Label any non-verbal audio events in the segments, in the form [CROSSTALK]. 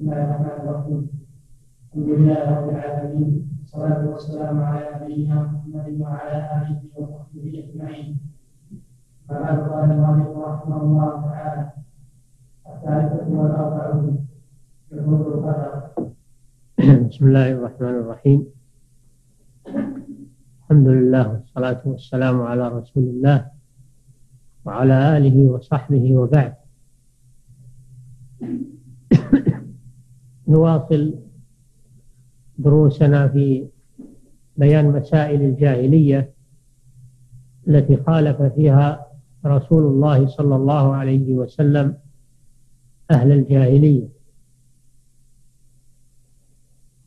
بسم الله الرحمن الرحيم الحمد لله رب العالمين والصلاة والسلام على نبينا محمد وعلى آله وصحبه أجمعين قال المؤلف رحمه الله تعالى الثالثة والأربعون القدر بسم الله الرحمن الرحيم. الحمد لله والصلاة والسلام على رسول الله وعلى آله وصحبه وبعد. نواصل دروسنا في بيان مسائل الجاهلية التي خالف فيها رسول الله صلى الله عليه وسلم أهل الجاهلية.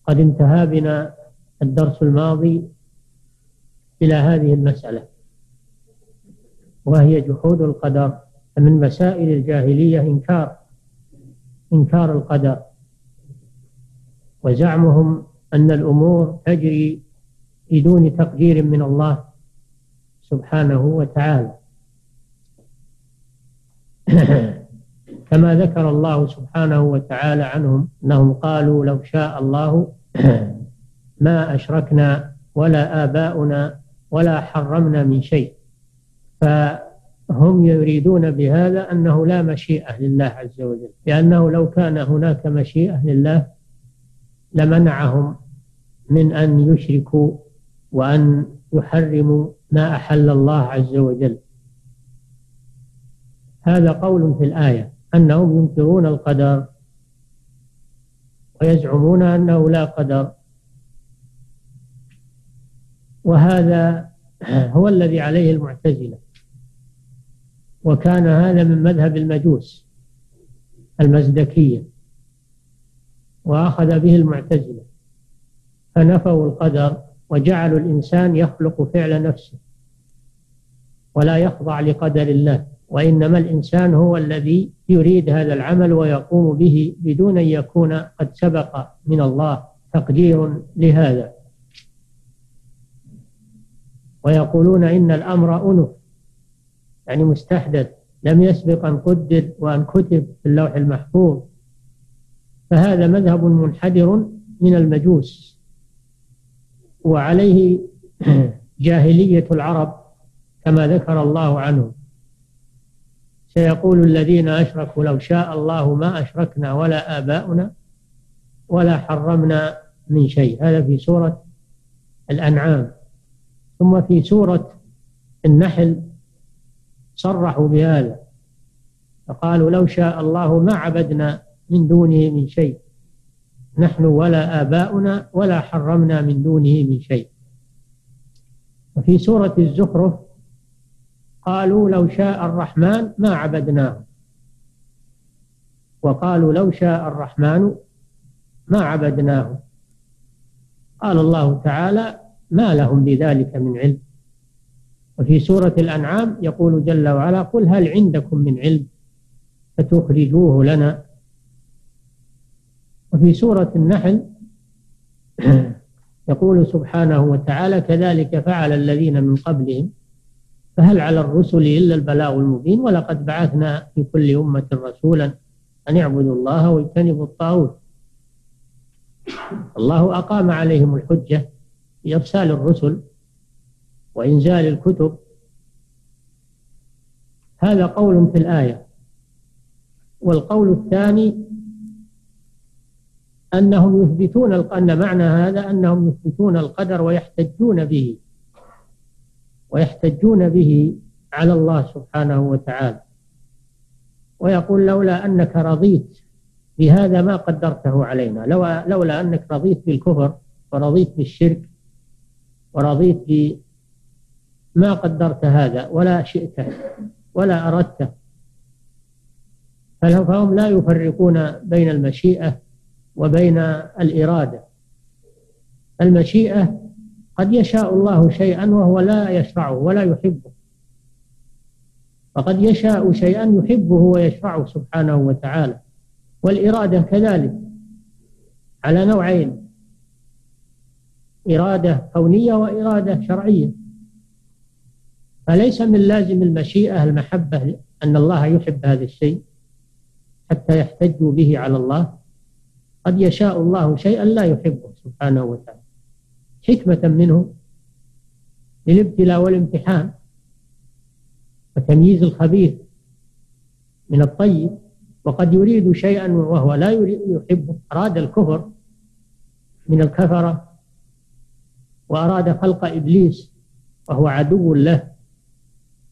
قد انتهى بنا الدرس الماضي إلى هذه المسألة وهي جحود القدر من مسائل الجاهلية إنكار إنكار القدر. وزعمهم أن الأمور تجري بدون تقدير من الله سبحانه وتعالى. [CLEARS THROAT] كما ذكر الله سبحانه وتعالى عنهم أنهم قالوا لو شاء الله [CLEARS THROAT] ما أشركنا ولا آباؤنا ولا حرمنا من شيء. فهم يريدون بهذا أنه لا مشيئة لله عز وجل لأنه لو كان هناك مشيئة لله لمنعهم من أن يشركوا وأن يحرموا ما أحل الله عز وجل. هذا قول في الآية أنهم ينكرون القدر ويزعمون أنه لا قدر. وهذا هو الذي عليه المعتزلة. وكان هذا من مذهب المجوس المزدكية. وأخذ به المعتزلة. فنفوا القدر وجعلوا الإنسان يخلق فعل نفسه ولا يخضع لقدر الله وإنما الإنسان هو الذي يريد هذا العمل ويقوم به بدون أن يكون قد سبق من الله تقدير لهذا. ويقولون إن الأمر أنف يعني مستحدث لم يسبق أن قدر وأن كتب في اللوح المحفوظ. فهذا مذهب منحدر من المجوس وعليه جاهلية العرب كما ذكر الله عنهم سيقول الذين أشركوا لو شاء الله ما أشركنا ولا آباؤنا ولا حرمنا من شيء. هذا في سورة الأنعام. ثم في سورة النحل صرحوا بهذا فقالوا لو شاء الله ما عبدنا من دونه من شيء. نحن ولا آباؤنا ولا حرمنا من دونه من شيء. وفي سورة الزخرف قالوا لو شاء الرحمن ما عبدناه. وقالوا لو شاء الرحمن ما عبدناه. قال الله تعالى ما لهم بذلك من علم. وفي سورة الأنعام يقول جل وعلا قل هل عندكم من علم فتخرجوه لنا. وفي سورة النحل [CLEARS THROAT] يقول سبحانه وتعالى كذلك فعل الذين من قبلهم فهل على الرسل إلا البلاغ المبين؟ ولقد بعثنا في كل أمة رسولا أن يعبدوا الله ويجتنبوا الطاغوت. الله أقام عليهم الحجة بإرسال الرسل وإنزال الكتب. هذا قول في الآية. والقول الثاني أنهم يثبتون أن معنى هذا أنهم يثبتون القدر ويحتجون به ويحتجون به على الله سبحانه وتعالى. ويقول لولا أنك رضيت بهذا ما قدرته علينا لو لولا أنك رضيت بالكفر ورضيت بالشرك ورضيت بما قدرت هذا ولا شئته ولا أردته فهم لا يفرقون بين المشيئة وبين الإرادة. المشيئة قد يشاء الله شيئا وهو لا يشرعه ولا يحبه. وقد يشاء شيئا يحبه ويشرعه سبحانه وتعالى. والإرادة كذلك على نوعين إرادة كونية وإرادة شرعية. فليس من لازم المشيئة المحبة أن الله يحب هذا الشيء حتى يحتجوا به على الله. قد يشاء الله شيئا لا يحبه سبحانه وتعالى. حكمة منه للابتلاء والامتحان وتمييز الخبيث من الطيب وقد يريد شيئا وهو لا يريد يحبه أراد الكفر من الكفرة وأراد خلق إبليس وهو عدو له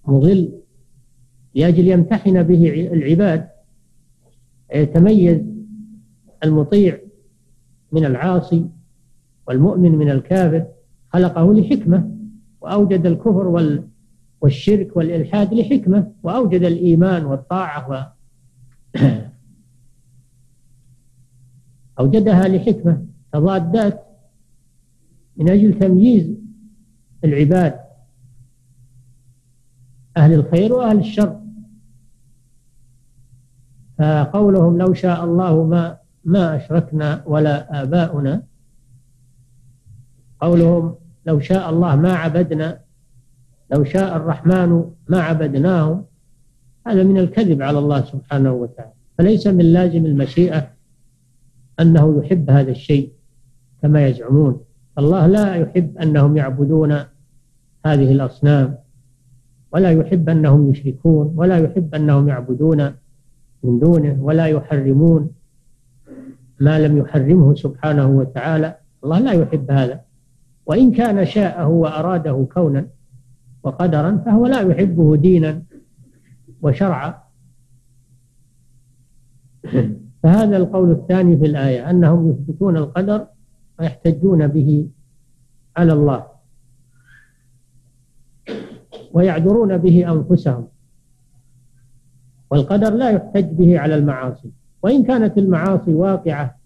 مضل لأجل يمتحن به العباد يتميز المطيع من العاصي والمؤمن من الكافر خلقه لحكمة وأوجد الكفر والشرك والإلحاد لحكمة وأوجد الإيمان والطاعة و أوجدها لحكمة. تضادات من أجل تمييز العباد أهل الخير وأهل الشر. فقولهم لو شاء الله ما ما أشركنا ولا آباؤنا. قولهم لو شاء الله ما عبدنا لو شاء الرحمن ما عبدناهم هذا من الكذب على الله سبحانه وتعالى. فليس من لازم المشيئة أنه يحب هذا الشيء كما يزعمون. الله لا يحب أنهم يعبدون هذه الأصنام ولا يحب أنهم يشركون ولا يحب أنهم يعبدون من دونه ولا يحرمون ما لم يحرمه سبحانه وتعالى الله لا يحب هذا. وإن كان شاءه وأراده كونا وقدرا فهو لا يحبه دينا وشرعا. فهذا القول الثاني في الآية أنهم يثبتون القدر ويحتجون به على الله ويعذرون به أنفسهم والقدر لا يحتج به على المعاصي. وإن كانت المعاصي واقعة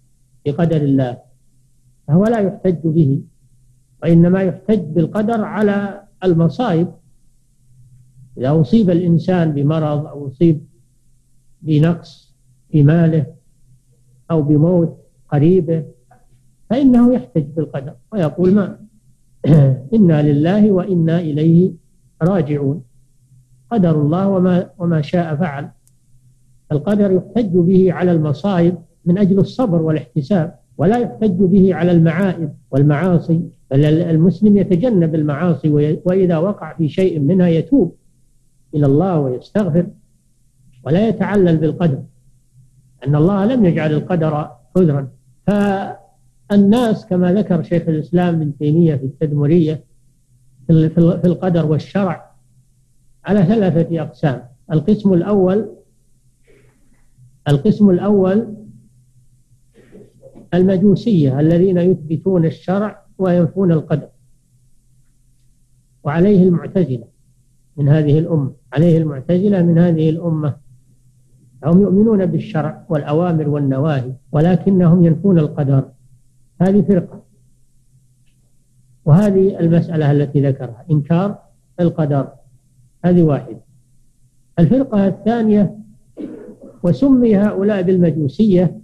بقدر الله فهو لا يحتج به وإنما يحتج بالقدر على المصائب. إذا أصيب الإنسان بمرض أو أصيب بنقص في ماله أو بموت قريبه فإنه يحتج بالقدر ويقول ما؟ [CLEARS THROAT] إنا لله وإنا إليه راجعون. قدر الله وما وما شاء فعل. القدر يحتج به على المصائب من أجل الصبر والاحتساب ولا يحتج به على المعائب والمعاصي المسلم يتجنب المعاصي وإذا وقع في شيء منها يتوب إلى الله ويستغفر. ولا يتعلل بالقدر أن الله لم يجعل القدر عذرا. فالناس كما ذكر شيخ الإسلام ابن تيمية في التدمرية في القدر والشرع على ثلاثة أقسام. القسم الأول القسم الأول المجوسية الذين يثبتون الشرع وينفون القدر. وعليه المعتزلة من هذه الأمة عليه المعتزلة من هذه الأمة. هم يؤمنون بالشرع والأوامر والنواهي ولكنهم ينفون القدر. هذه فرقة. وهذه المسألة التي ذكرها إنكار القدر. هذه واحدة. الفرقة الثانية وسمي هؤلاء بالمجوسية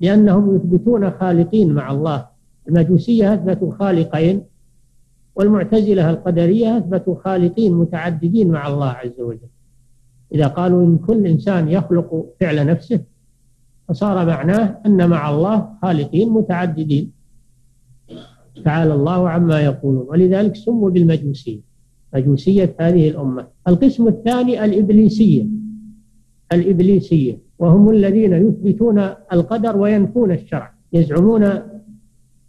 لأنهم يثبتون خالقين مع الله. المجوسية أثبتوا خالقين والمعتزلة القدرية أثبتوا خالقين متعددين مع الله عز وجل. إذا قالوا إن كل إنسان يخلق فعل نفسه فصار معناه أن مع الله خالقين متعددين. تعالى الله عما يقولون. ولذلك سموا بالمجوسية. مجوسية هذه الأمة. القسم الثاني الإبليسية. الإبليسية وهم الذين يثبتون القدر وينفون الشرع يزعمون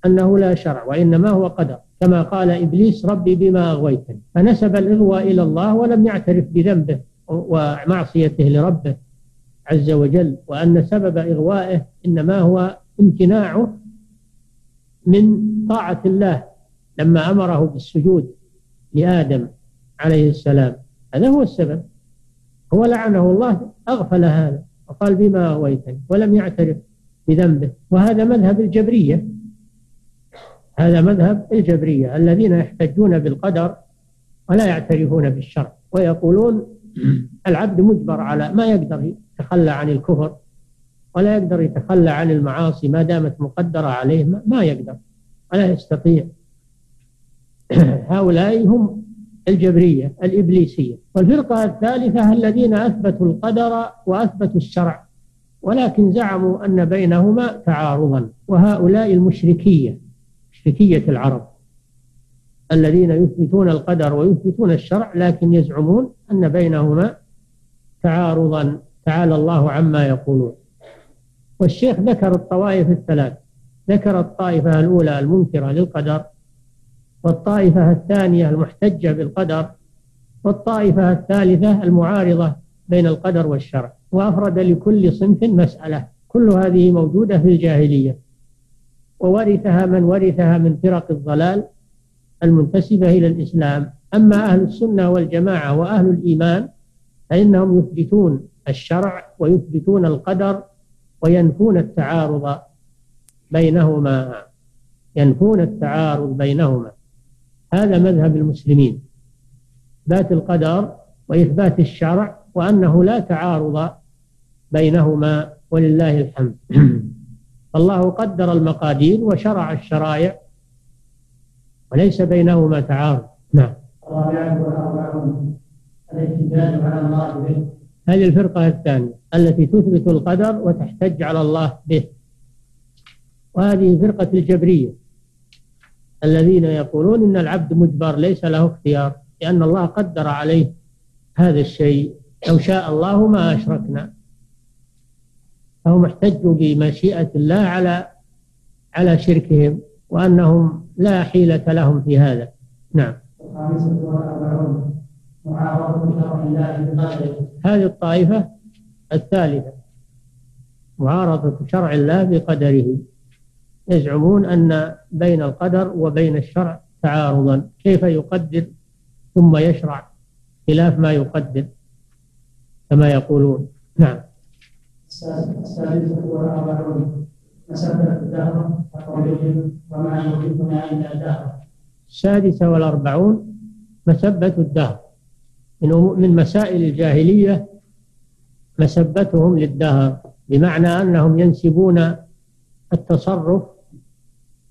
أنه لا شرع وإنما هو قدر. كما قال إبليس ربي بما أغويتني فنسب الإغواء إلى الله ولم يعترف بذنبه ومعصيته لربه عز وجل وأن سبب إغوائه إنما هو امتناعه من طاعة الله لما أمره بالسجود لآدم عليه السلام. هذا هو السبب. هو لعنه الله أغفل هذا وقال بما أغويتني ولم يعترف بذنبه. وهذا مذهب الجبرية. هذا مذهب الجبرية الذين يحتجون بالقدر ولا يعترفون بالشرع ويقولون العبد مجبر على ما يقدر يتخلى عن الكفر ولا يقدر يتخلى عن المعاصي ما دامت مقدرة عليه ما يقدر ولا يستطيع. [CLEARS THROAT] هؤلاء هم الجبرية الإبليسية. والفرقة الثالثة الذين أثبتوا القدر وأثبتوا الشرع. ولكن زعموا أن بينهما تعارضا. وهؤلاء المشركية مشركية العرب الذين يثبتون القدر ويثبتون الشرع لكن يزعمون أن بينهما تعارضا. تعالى الله عما يقولون. والشيخ ذكر الطوائف الثلاث. ذكر الطائفة الأولى المنكرة للقدر. والطائفة الثانية المحتجة بالقدر والطائفة الثالثة المعارضة بين القدر والشرع وأفرد لكل صنف مسألة كل هذه موجودة في الجاهلية. وورثها من ورثها من فرق الضلال المنتسبة إلى الإسلام. أما أهل السنة والجماعة وأهل الإيمان فإنهم يثبتون الشرع ويثبتون القدر وينفون التعارض بينهما ينفون التعارض بينهما. هذا مذهب المسلمين. إثبات القدر وإثبات الشرع وأنه لا تعارض بينهما ولله الحمد. [CLEARS THROAT] الله قدر المقادير وشرع الشرائع وليس بينهما تعارض. نعم. هذه الفرقة الثانية التي تثبت القدر وتحتج على الله به. وهذه فرقة الجبرية. الذين يقولون إن العبد مجبر ليس له اختيار لأن الله قدر عليه هذا الشيء لو شاء الله ما أشركنا. فهم احتجوا بمشيئة الله على على شركهم وأنهم لا حيلة لهم في هذا. نعم. هذه الطائفة الثالثة معارضة شرع الله بقدره. يزعمون أن بين القدر وبين الشرع تعارضا. كيف يقدر ثم يشرع خلاف ما يقدر كما يقولون. نعم. السادسة والأربعون مسبة الدهر. وما إلا الدهر السادسة والأربعون مسبة الدهر من مسائل الجاهلية مسبتهم للدهر بمعنى أنهم ينسبون التصرف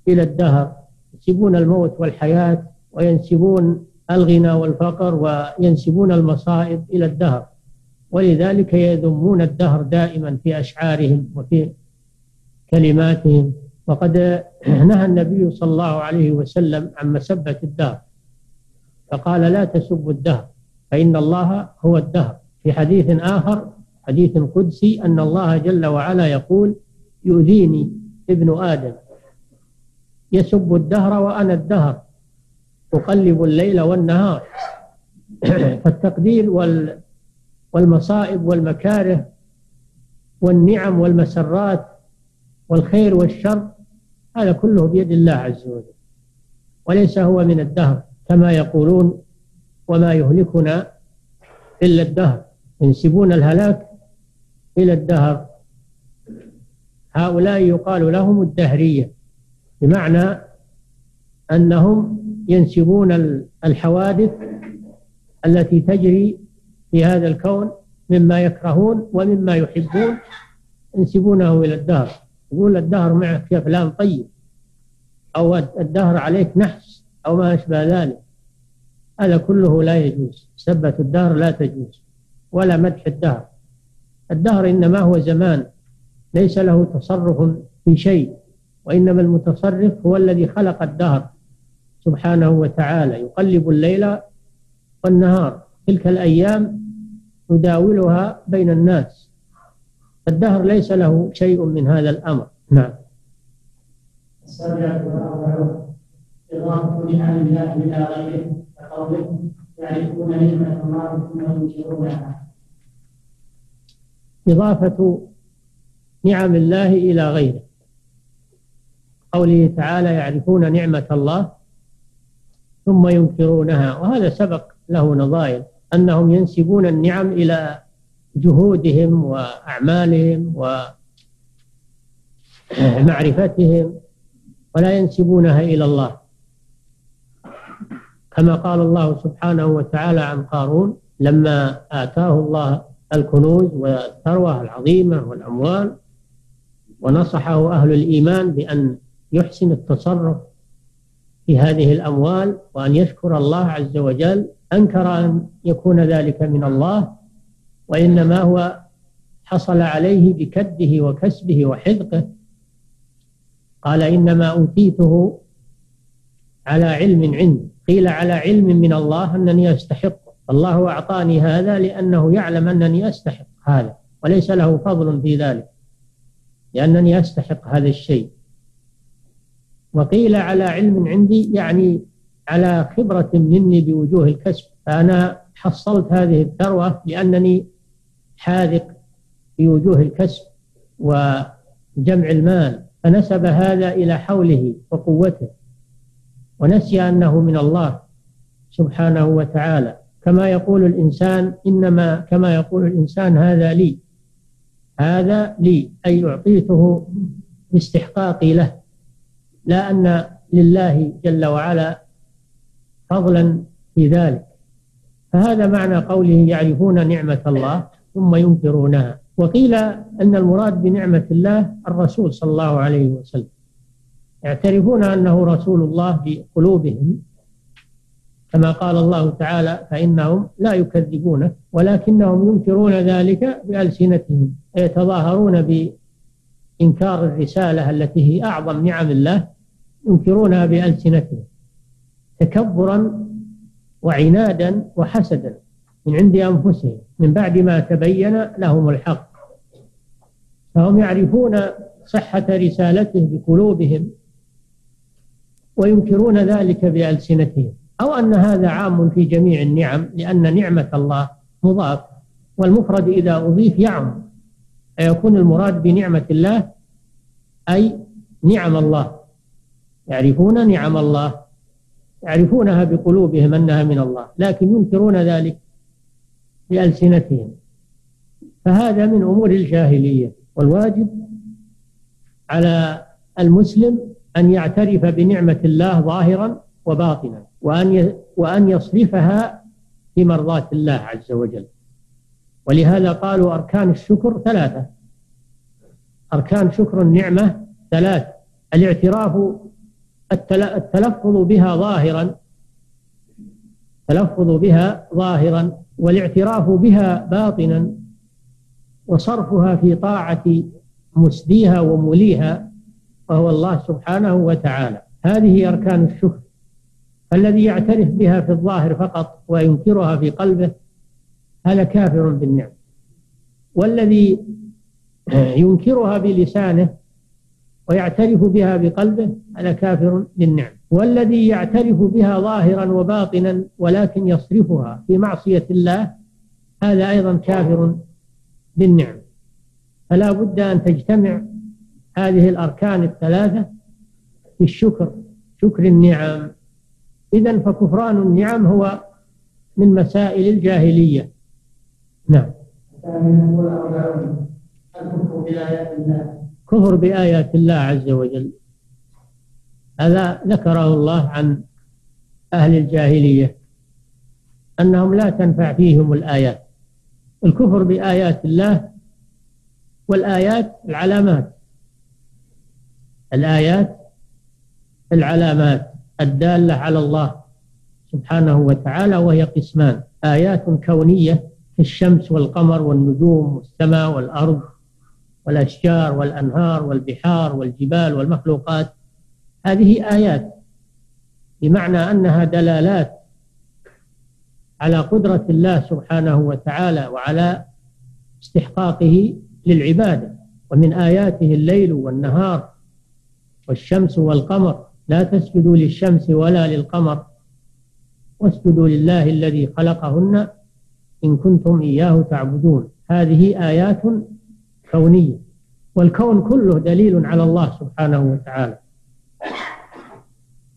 إلى الدهر ينسبون الموت والحياة وينسبون الغنى والفقر وينسبون المصائب إلى الدهر. ولذلك يذمون الدهر دائما في أشعارهم وفي كلماتهم. وقد نهى النبي صلى الله عليه وسلم عن مسبة الدهر فقال لا تسبوا الدهر فإن الله هو الدهر. في حديث آخر حديث قدسي أن الله جل وعلا يقول يؤذيني ابن آدم. يسب الدهر وأنا الدهر أقلب الليل والنهار. [CLEARS THROAT] فالتقدير والمصائب والمكاره والنعم والمسرات والخير والشر هذا كله بيد الله عز وجل. وليس هو من الدهر كما يقولون وما يهلكنا إلا الدهر. ينسبون الهلاك إلى الدهر. هؤلاء يقال لهم الدهرية. بمعنى أنهم ينسبون الحوادث التي تجري في هذا الكون مما يكرهون ومما يحبون ينسبونه إلى الدهر. يقول الدهر معك يا فلان طيب. أو الدهر عليك نحس أو ما أشبه ذلك. هذا كله لا يجوز. سبة الدهر لا تجوز. ولا مدح الدهر. الدهر إنما هو زمان. ليس له تصرف في شيء. وإنما المتصرف هو الذي خلق الدهر سبحانه وتعالى. يقلب الليل والنهار. تلك الأيام نداولها بين الناس. الدهر ليس له شيء من هذا الأمر. نعم. السابعة والأربعون. إضافة نعم الله إلى غيره كقوله يعرفون نعمة الله ثم ينكرونها إضافة نعم الله إلى غيره. قوله تعالى يعرفون نعمة الله ثم ينكرونها. وهذا سبق له نظائر أنهم ينسبون النعم إلى جهودهم وأعمالهم ومعرفتهم ولا ينسبونها إلى الله. كما قال الله سبحانه وتعالى عن قارون لما آتاه الله الكنوز والثروة العظيمة والأموال ونصحه أهل الإيمان بأن يحسن التصرف في هذه الأموال وأن يشكر الله عز وجل أنكر أن يكون ذلك من الله وإنما هو حصل عليه بكده وكسبه وحذقه. قال إنما أوتيته على علم عندي. قيل على علم من الله أنني أستحق. الله أعطاني هذا لأنه يعلم أنني أستحق هذا وليس له فضل في ذلك لأنني أستحق هذا الشيء. وقيل على علم عندي يعني على خبرة مني بوجوه الكسب. فأنا حصلت هذه الثروة لأنني حاذق في وجوه الكسب وجمع المال فنسب هذا إلى حوله وقوته ونسي أنه من الله سبحانه وتعالى. كما يقول الإنسان إنما كما يقول الإنسان هذا لي هذا لي أي أعطيته باستحقاقي له. لا أن لله جل وعلا فضلا في ذلك. فهذا معنى قوله يعرفون نعمة الله ثم ينكرونها. وقيل أن المراد بنعمة الله الرسول صلى الله عليه وسلم. يعترفون أنه رسول الله بقلوبهم كما قال الله تعالى فإنهم لا يكذبونه ولكنهم ينكرون ذلك بألسنتهم. يتظاهرون بإنكار الرسالة التي هي أعظم نعم الله. ينكرونها بألسنتهم تكبرا وعنادا وحسدا من عند أنفسهم من بعد ما تبين لهم الحق. فهم يعرفون صحة رسالته بقلوبهم وينكرون ذلك بألسنتهم. أو أن هذا عام في جميع النعم لأن نعمة الله مضاف والمفرد إذا أضيف يعم فيكون المراد بنعمة الله أي نعم الله. يعرفون نعم الله يعرفونها بقلوبهم أنها من الله لكن ينكرون ذلك بألسنتهم. فهذا من أمور الجاهلية والواجب على المسلم أن يعترف بنعمة الله ظاهرا وباطنا وأن وأن يصرفها في مرضاة الله عز وجل. ولهذا قالوا أركان الشكر ثلاثة. أركان شكر النعمة ثلاث الاعتراف التلفظ بها ظاهرا التلفظ بها ظاهرا والاعتراف بها باطنا وصرفها في طاعة مسديها وموليها وهو الله سبحانه وتعالى. هذه أركان الشكر. الذي يعترف بها في الظاهر فقط وينكرها في قلبه هذا كافر بالنعم. والذي ينكرها بلسانه ويعترف بها بقلبه هذا كافر بالنعم. والذي يعترف بها ظاهرا وباطنا ولكن يصرفها في معصية الله هذا أيضا كافر بالنعم. فلا بد أن تجتمع هذه الأركان الثلاثة في الشكر شكر النعم. إذا فكفران النعم هو من مسائل الجاهلية. نعم. الكفر بآيات الله. كفر بآيات الله عز وجل. هذا ذكره الله عن أهل الجاهلية أنهم لا تنفع فيهم الآيات. الكفر بآيات الله والآيات العلامات. الآيات العلامات الدالة على الله سبحانه وتعالى وهي قسمان. آيات كونية كالشمس والقمر والنجوم والسماء والأرض. والأشجار والأنهار والبحار والجبال والمخلوقات. هذه آيات بمعنى أنها دلالات على قدرة الله سبحانه وتعالى وعلى استحقاقه للعبادة. ومن آياته الليل والنهار والشمس والقمر. لا تسجدوا للشمس ولا للقمر. واسجدوا لله الذي خلقهن إن كنتم إياه تعبدون. هذه آيات كونية. والكون كله دليل على الله سبحانه وتعالى.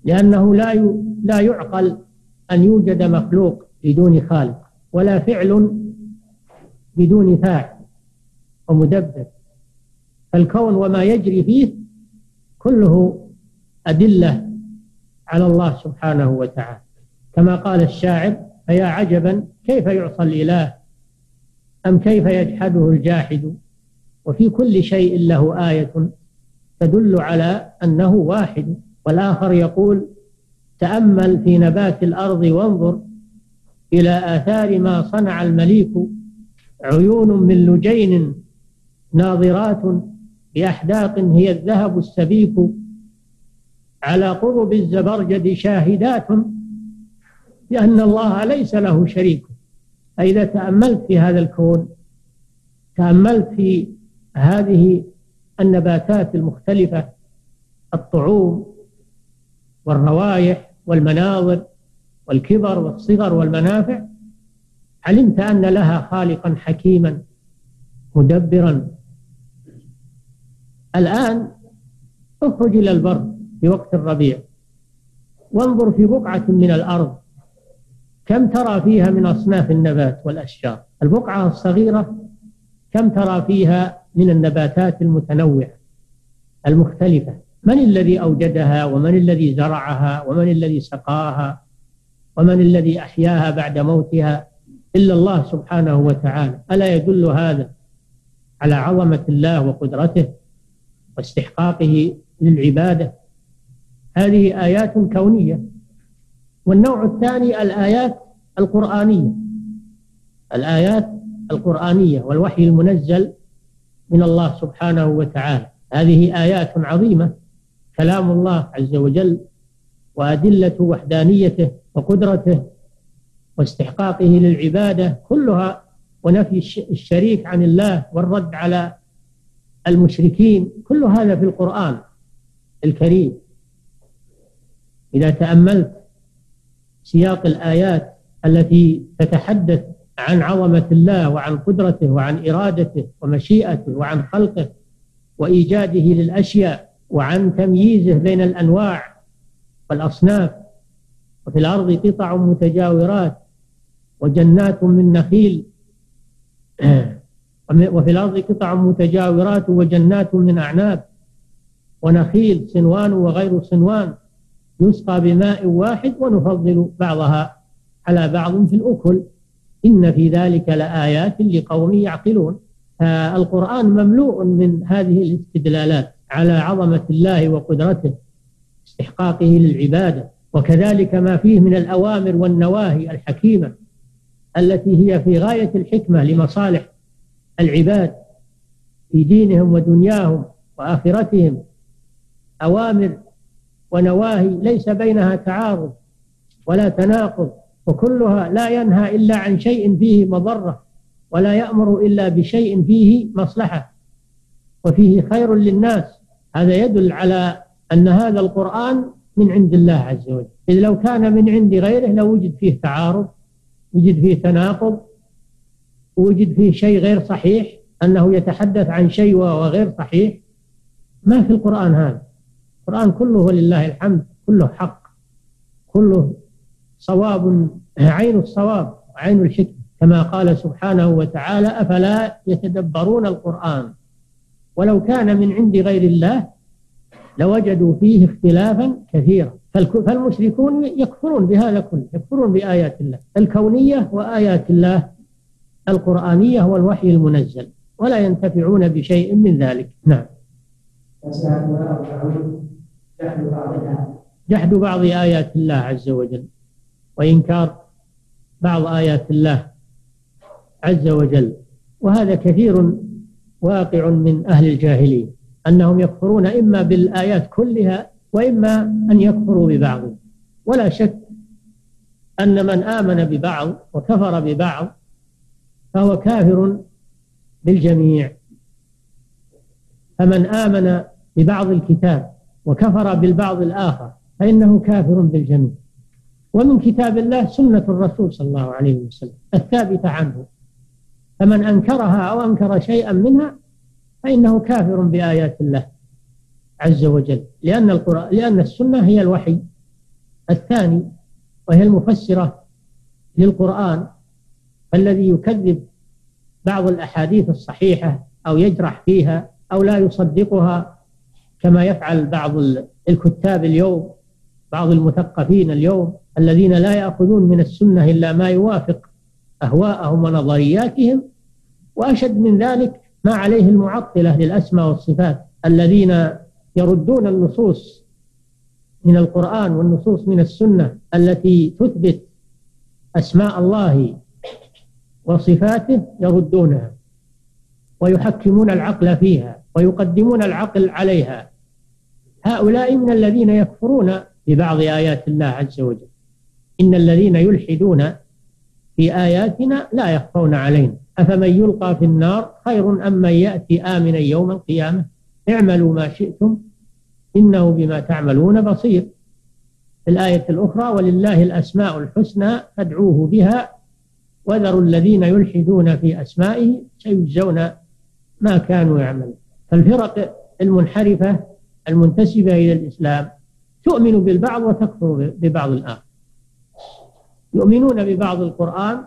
لأنه لا لا يعقل أن يوجد مخلوق بدون خالق ولا فعل بدون فاعل ومدبر. فالكون وما يجري فيه كله أدلة على الله سبحانه وتعالى. كما قال الشاعر فيا عجبا كيف يعصى الإله؟ أم كيف يجحده الجاحد؟ وفي كل شيء له آية تدل على أنه واحد. والآخر يقول تأمل في نبات الأرض وانظر إلى آثار ما صنع المليك. عيون من لجين ناظرات بأحداق هي الذهب السبيك. على قرب الزبرجد شاهدات بأن الله ليس له شريك. فإذا تأملت في هذا الكون تأملت في هذه النباتات المختلفة الطعوم والروائح والمناظر والكبر والصغر والمنافع علمت أن لها خالقا حكيما مدبرا. الآن اخرج إلى البر في وقت الربيع. وانظر في بقعة من الأرض. كم ترى فيها من أصناف النبات والأشجار؟ البقعة الصغيرة كم ترى فيها من النباتات المتنوعة المختلفة؟ من الذي أوجدها ومن الذي زرعها ومن الذي سقاها ومن الذي أحياها بعد موتها إلا الله سبحانه وتعالى. ألا يدل هذا على عظمة الله وقدرته واستحقاقه للعبادة؟ هذه آيات كونية. والنوع الثاني الآيات القرآنية. الآيات القرآنية والوحي المنزل من الله سبحانه وتعالى. هذه آيات عظيمة. كلام الله عز وجل وأدلة وحدانيته وقدرته واستحقاقه للعبادة كلها ونفي الشريك عن الله والرد على المشركين كل هذا في القرآن الكريم. إذا تأملت سياق الآيات التي تتحدث عن عظمة الله وعن قدرته وعن إرادته ومشيئته وعن خلقه وإيجاده للأشياء وعن تمييزه بين الأنواع والأصناف. وفي الأرض قطع متجاورات وجنات من نخيل. [CLEARS THROAT] وفي الأرض قطع متجاورات وجنات من أعناب ونخيل صنوان وغير صنوان. يسقى بماء واحد ونفضل بعضها على بعض في الأكل. إن في ذلك لآيات لقوم يعقلون. القرآن مملوء من هذه الاستدلالات على عظمة الله وقدرته استحقاقه للعبادة وكذلك ما فيه من الأوامر والنواهي الحكيمة التي هي في غاية الحكمة لمصالح العباد في دينهم ودنياهم وآخرتهم. أوامر ونواهي ليس بينها تعارض ولا تناقض. وكلها لا ينهى إلا عن شيء فيه مضرة ولا يأمر إلا بشيء فيه مصلحة. وفيه خير للناس. هذا يدل على أن هذا القرآن من عند الله عز وجل. إذ لو كان من عند غيره لوجد فيه تعارض وجد فيه تناقض وجد فيه شيء غير صحيح أنه يتحدث عن شيء وهو غير صحيح. ما في القرآن هذا؟ القرآن كله لله الحمد كله حق كله صواب عين الصواب وعين الحكمة. كما قال سبحانه وتعالى أفلا يتدبرون القرآن؟ ولو كان من عند غير الله لوجدوا فيه اختلافا كثيرا. فالمشركون يكفرون بهذا كله يكفرون بآيات الله الكونية وآيات الله القرآنية والوحي المنزل ولا ينتفعون بشيء من ذلك. نعم. جحد بعض آيات الله عز وجل. وإنكار بعض آيات الله عز وجل. وهذا كثير واقع من أهل الجاهلية أنهم يكفرون إما بالآيات كلها وإما أن يكفروا ببعض. ولا شك أن من آمن ببعض وكفر ببعض فهو كافر بالجميع. فمن آمن ببعض الكتاب وكفر بالبعض الآخر فإنه كافر بالجميع. ومن كتاب الله سنة الرسول صلى الله عليه وسلم الثابتة عنه. فمن أنكرها أو أنكر شيئا منها فإنه كافر بآيات الله عز وجل لأن القرآن لأن السنة هي الوحي الثاني وهي المفسرة للقرآن الذي يكذب بعض الأحاديث الصحيحة أو يجرح فيها أو لا يصدقها كما يفعل بعض الكتاب اليوم. بعض المثقفين اليوم الذين لا يأخذون من السنة إلا ما يوافق أهواءهم ونظرياتهم وأشد من ذلك ما عليه المعطلة للأسماء والصفات الذين يردون النصوص من القرآن والنصوص من السنة التي تثبت أسماء الله وصفاته يردونها ويحكمون العقل فيها ويقدمون العقل عليها. هؤلاء من الذين يكفرون ببعض آيات الله عز وجل. إن الذين يلحدون في آياتنا لا يخفون علينا. أفمن يلقى في النار خير أم من يأتي آمنا يوم القيامة؟ اعملوا ما شئتم إنه بما تعملون بصير. في الآية الأخرى ولله الأسماء الحسنى فادعوه بها وذروا الذين يلحدون في أسمائه سيجزون ما كانوا يعملون. فالفرق المنحرفة المنتسبة إلى الإسلام تؤمن بالبعض وتكفر ببعض الآخر. يؤمنون ببعض القرآن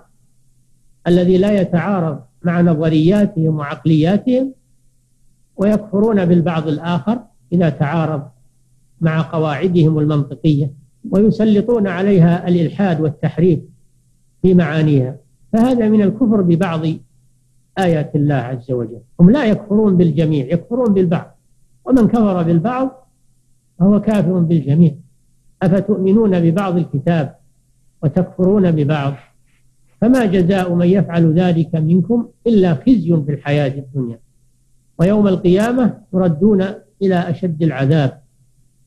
الذي لا يتعارض مع نظرياتهم وعقلياتهم ويكفرون بالبعض الآخر إذا تعارض مع قواعدهم المنطقية ويسلطون عليها الإلحاد والتحريف في معانيها. فهذا من الكفر ببعض آيات الله عز وجل. هم لا يكفرون بالجميع يكفرون بالبعض. ومن كفر بالبعض فهو كافر بالجميع. أفتؤمنون ببعض الكتاب وتكفرون ببعض؟ فما جزاء من يفعل ذلك منكم إلا خزي في الحياة الدنيا. ويوم القيامة تردون إلى أشد العذاب.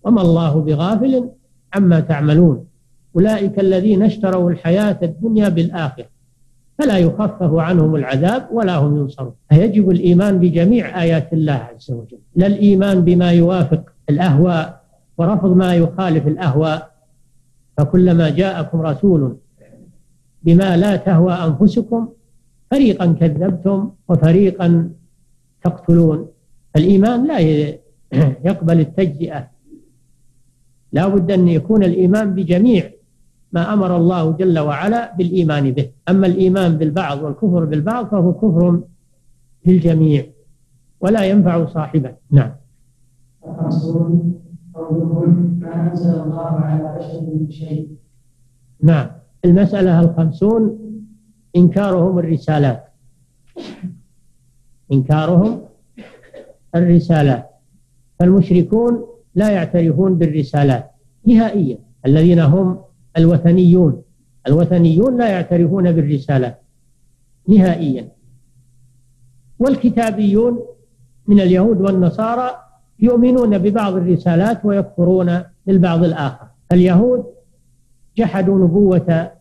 وما الله بغافل عما تعملون. أولئك الذين اشتروا الحياة الدنيا بالآخرة. فلا يخفف عنهم العذاب ولا هم ينصرون. فيجب الإيمان بجميع آيات الله عز وجل. لا الإيمان بما يوافق الأهواء ورفض ما يخالف الأهواء فكلما جاءكم رسول بما لا تهوى أنفسكم فريقا كذبتم وفريقا تقتلون. الإيمان لا [CLEARS THROAT] يقبل التجزئة. لا بد أن يكون الإيمان بجميع ما أمر الله جل وعلا بالإيمان به. أما الإيمان بالبعض والكفر بالبعض فهو كفر بالجميع ولا ينفع صاحبه. نعم. ما أنزل الله على بشر من شيء نعم. المسألة الخمسون إنكارهم الرسالات. إنكارهم الرسالات. فالمشركون لا يعترفون بالرسالات نهائيا. الذين هم الوثنيون. الوثنيون لا يعترفون بالرسالات نهائيا. والكتابيون من اليهود والنصارى يؤمنون ببعض الرسالات ويكفرون بالبعض الآخر. اليهود جحدوا نبوة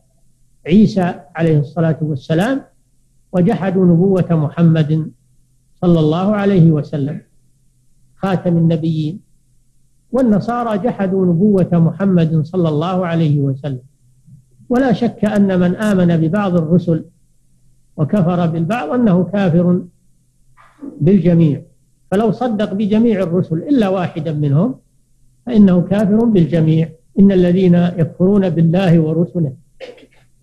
عيسى عليه الصلاة والسلام وجحدوا نبوة محمد صلى الله عليه وسلم خاتم النبيين. والنصارى جحدوا نبوة محمد صلى الله عليه وسلم. ولا شك أن من آمن ببعض الرسل وكفر بالبعض أنه كافر بالجميع. فلو صدق بجميع الرسل إلا واحدا منهم فإنه كافر بالجميع. إن الذين يكفرون بالله ورسله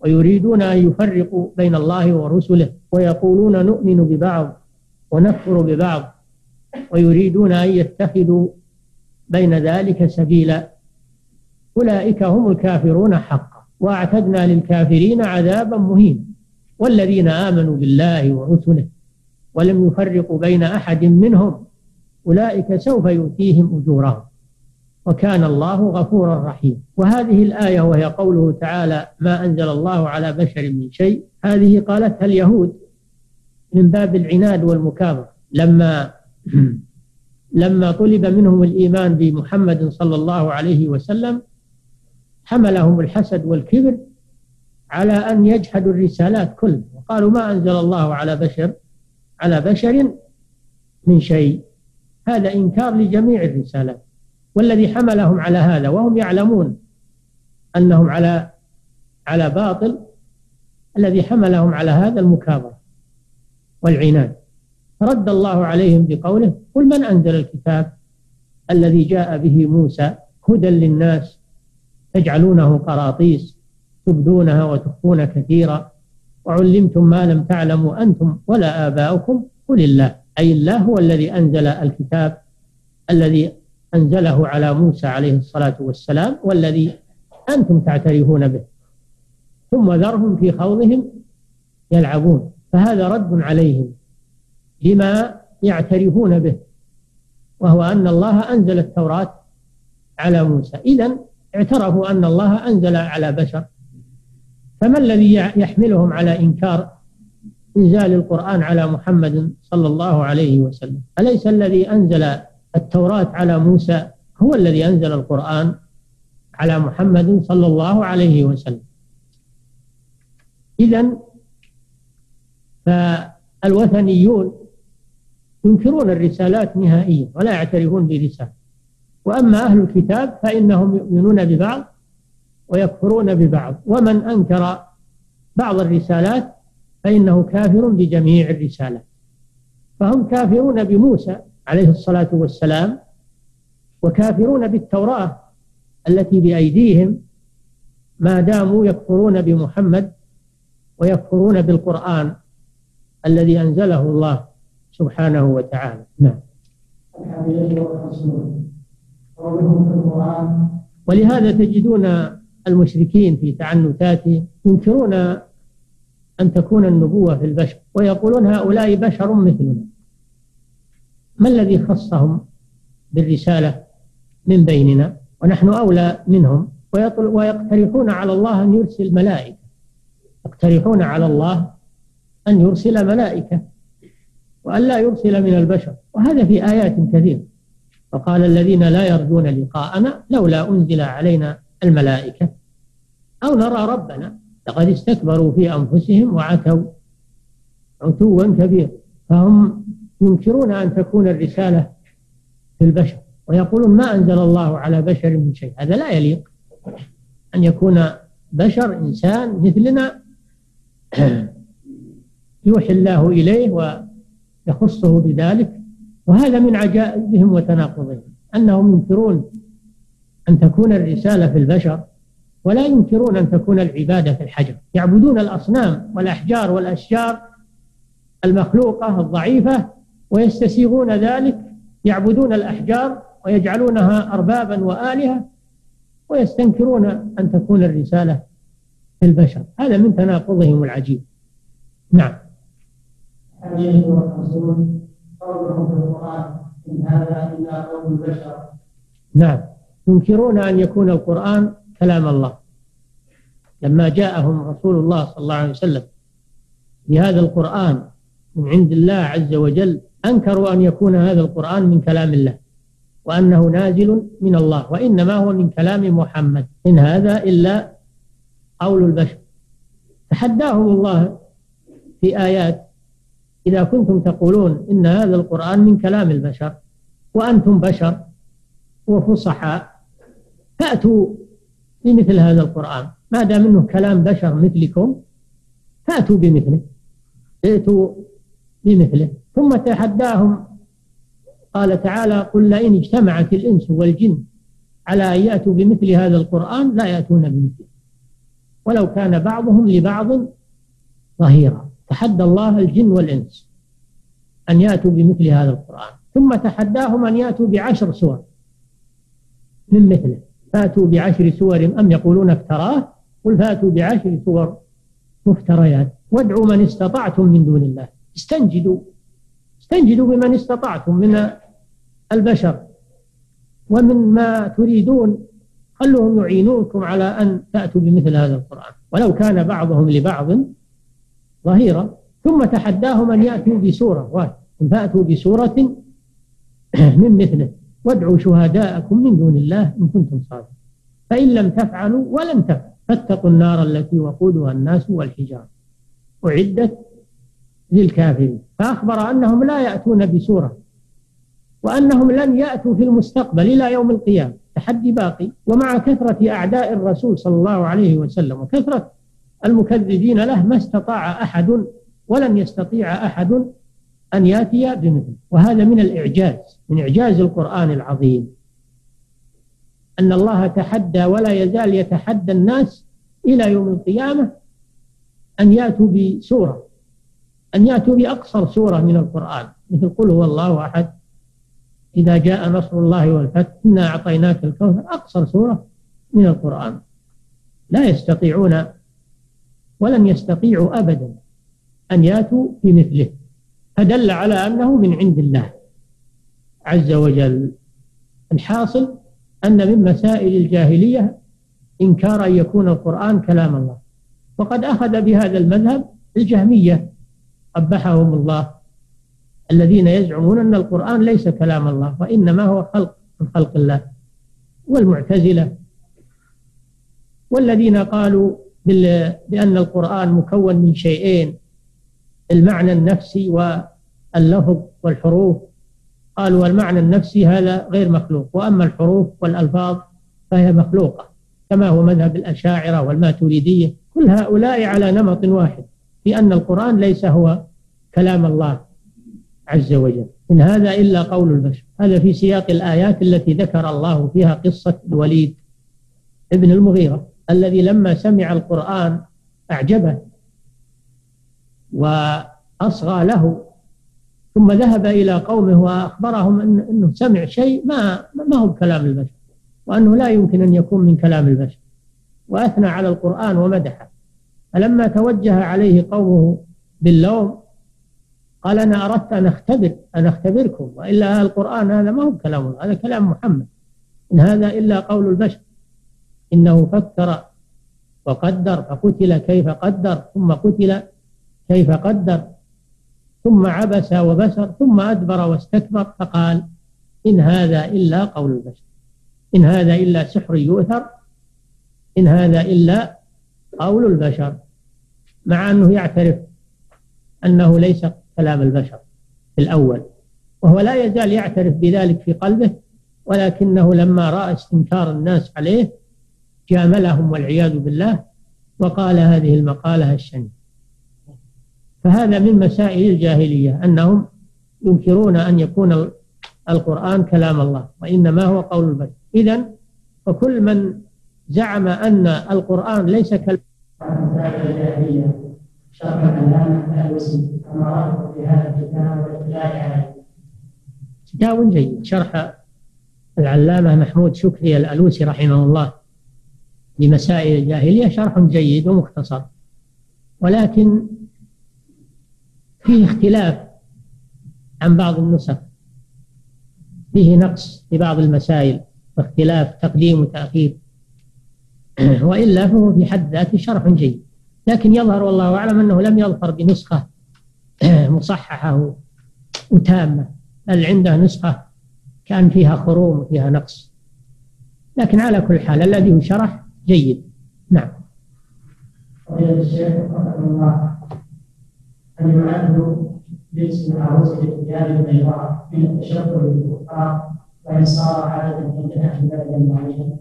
ويريدون أن يفرقوا بين الله ورسله ويقولون نؤمن ببعض ونكفر ببعض ويريدون أن يتخذوا بين ذلك سبيلا أولئك هم الكافرون حقا وأعتدنا للكافرين عذابا مهينا والذين آمنوا بالله ورسله ولم يفرقوا بين أحد منهم أولئك سوف يؤتيهم أجورهم. وكان الله غفورا رحيما وهذه الآية وهي قوله تعالى ما أنزل الله على بشر من شيء هذه قالتها اليهود من باب العناد والمكابرة. لما [CLEARS THROAT] لما طلب منهم الإيمان بمحمد صلى الله عليه وسلم حملهم الحسد والكبر على أن يجحدوا الرسالات كلها. وقالوا ما أنزل الله على بشر على بشر من شيء. هذا إنكار لجميع الرسالات. والذي حملهم على هذا وهم يعلمون أنهم على على باطل الذي حملهم على هذا المكابرة والعناد. رد الله عليهم بقوله قل من أنزل الكتاب الذي جاء به موسى هدى للناس تجعلونه قراطيس تبدونها وتخفون كثيرا وعلمتم ما لم تعلموا أنتم ولا آباؤكم قل الله أي الله هو الذي أنزل الكتاب الذي أنزله على موسى عليه الصلاة والسلام والذي أنتم تعترفون به. ثم ذرهم في خوضهم يلعبون فهذا رد عليهم لما يعترفون به وهو أن الله أنزل التوراة على موسى. إذا اعترفوا أن الله أنزل على بشر. فما الذي يحملهم على إنكار إنزال القرآن على محمد صلى الله عليه وسلم؟ أليس الذي أنزل التوراة على موسى هو الذي أنزل القرآن على محمد صلى الله عليه وسلم؟ إذا فالوثنيون ينكرون الرسالات نهائيا ولا يعترفون برسالة. وأما أهل الكتاب فإنهم يؤمنون ببعض ويكفرون ببعض. ومن أنكر بعض الرسالات فإنه كافر بجميع الرسالات. فهم كافرون بموسى عليه الصلاة والسلام وكافرون بالتوراة التي بأيديهم ما داموا يكفرون بمحمد ويكفرون بالقرآن الذي أنزله الله سبحانه وتعالى. نعم. ولهذا تجدون المشركين في تعنتاتهم ينكرون أن تكون النبوة في البشر ويقولون هؤلاء بشر مثلنا. ما الذي خصهم بالرسالة من بيننا؟ ونحن أولى منهم. ويقترحون على الله أن يرسل ملائكة. يقترحون على الله أن يرسل ملائكة وأن لا يرسل من البشر. وهذا في آيات كثيرة. وقال الذين لا يرجون لقاءنا لولا أنزل علينا الملائكة. أو نرى ربنا لقد استكبروا في أنفسهم وعتوا عتوا كبيرا فهم ينكرون أن تكون الرسالة في البشر ويقولون ما أنزل الله على بشر من شيء. هذا لا يليق أن يكون بشر إنسان مثلنا. [CLEARS THROAT] يوحي الله إليه ويخصه بذلك. وهذا من عجائبهم وتناقضهم. أنهم ينكرون أن تكون الرسالة في البشر ولا ينكرون أن تكون العبادة في الحجر. يعبدون الأصنام والأحجار والأشجار المخلوقة الضعيفة ويستسيغون ذلك يعبدون الأحجار ويجعلونها أربابا وآلهة ويستنكرون أن تكون الرسالة في البشر. هذا من تناقضهم العجيب. نعم. حديث والرسول قولهم في القرآن إن هذا إلا قول البشر نعم. ينكرون أن يكون القرآن كلام الله. لما جاءهم رسول الله صلى الله عليه وسلم بهذا القرآن من عند الله عز وجل أنكروا أن يكون هذا القرآن من كلام الله وأنه نازل من الله وإنما هو من كلام محمد. إن هذا إلا قول البشر. تحداهم الله في آيات إذا كنتم تقولون إن هذا القرآن من كلام البشر وأنتم بشر وفصحاء فأتوا بمثل هذا القرآن. ما دام إنه كلام بشر مثلكم فأتوا بمثله. ائتوا بمثله. ثم تحداهم قال تعالى قل لئن اجتمعت الإنس والجن على أن يأتوا بمثل هذا القرآن لا يأتون بمثله. ولو كان بعضهم لبعض ظهيرا. تحدى الله الجن والإنس أن يأتوا بمثل هذا القرآن. ثم تحداهم أن يأتوا بعشر سور من مثله. فاتوا بعشر سور أم يقولون افتراه؟ قل فاتوا بعشر سور مفتريات. وادعوا من استطعتم من دون الله. استنجدوا. استنجدوا بمن استطعتم من البشر. ومن ما تريدون خلوهم يعينوكم على أن تأتوا بمثل هذا القرآن. ولو كان بعضهم لبعض ظهيرا. ثم تحداهم أن يأتوا بسورة. واحدة فأتوا بسورة [COUGHS] من مثله. وادعوا شهداءكم من دون الله إن كنتم صادقين. فإن لم تفعلوا ولن تفعلوا فاتقوا النار التي وقودها الناس والحجار أعدت للكافرين. فأخبر أنهم لا يأتون بسورة وأنهم لن يأتوا في المستقبل إلى يوم القيامة. تحدي باقي. ومع كثرة أعداء الرسول صلى الله عليه وسلم وكثرة المكذبين له ما استطاع أحد ولن يستطيع أحد أن يأتي بمثله وهذا من الإعجاز من إعجاز القرآن العظيم. أن الله تحدى ولا يزال يتحدى الناس إلى يوم القيامة أن يأتوا بسورة أن يأتوا بأقصر سورة من القرآن. مثل قل هو الله أحد إذا جاء نصر الله والفتح إنا أعطيناك الكوثر. أقصر سورة من القرآن. لا يستطيعون ولن يستطيعوا أبدا أن يأتوا بمثله. فدل على أنه من عند الله عز وجل. الحاصل أن من مسائل الجاهلية إنكار أن يكون القرآن كلام الله. وقد أخذ بهذا المذهب الجهمية قبحهم الله الذين يزعمون أن القرآن ليس كلام الله وإنما هو خلق من خلق الله والمعتزلة. والذين قالوا بأن القرآن مكون من شيئين المعنى النفسي واللفظ والحروف. قالوا المعنى النفسي هذا غير مخلوق وأما الحروف والألفاظ فهي مخلوقة كما هو مذهب الأشاعرة والماتريدية. كل هؤلاء على نمط واحد في أن القرآن ليس هو كلام الله عز وجل. إن هذا إلا قول البشر. هذا في سياق الآيات التي ذكر الله فيها قصة الوليد ابن المغيرة الذي لما سمع القرآن أعجبه. وأصغى له. ثم ذهب إلى قومه وأخبرهم أنه سمع شيء ما ما هو كلام البشر وأنه لا يمكن أن يكون من كلام البشر. وأثنى على القرآن ومدحه. فلما توجه عليه قومه باللوم قال أنا أردت أن أختبر أن أختبركم وإلا القرآن هذا ما هو كلام هذا كلام محمد. إن هذا إلا قول البشر. إنه فكر وقدر فقتل كيف قدر ثم قتل كيف قدر؟ ثم عبس وبسر ثم أدبر واستكبر فقال إن هذا إلا قول البشر. إن هذا إلا سحر يؤثر. إن هذا إلا قول البشر. مع أنه يعترف أنه ليس كلام البشر في الأول وهو لا يزال يعترف بذلك في قلبه ولكنه لما رأى استنكار الناس عليه جاملهم والعياذ بالله وقال هذه المقالة الشنيعة. فهذا من مسائل الجاهلية أنهم ينكرون أن يكون القرآن كلام الله وإنما هو قول البشر. إذا وكل من زعم أن القرآن ليس كلام كتاب جيد. شرح العلامة محمود شكري الألوسي رحمه الله لمسائل الجاهلية شرح جيد ومختصر. ولكن فيه اختلاف عن بعض النسخ. فيه نقص في بعض المسائل واختلاف تقديم وتأخير. [CLEARS THROAT] وإلا فهو في حد ذاته شرح جيد. لكن يظهر والله أعلم أنه لم يظهر بنسخة [CLEARS THROAT] مصححة وتامة بل عنده نسخة كان فيها خروم وفيها نقص. لكن على كل حال الذي هو شرح جيد. نعم. الله يعد لبس العروس للثياب البيضاء من التشبه بالكفار وإن صار عادة عند أهل بلد معين.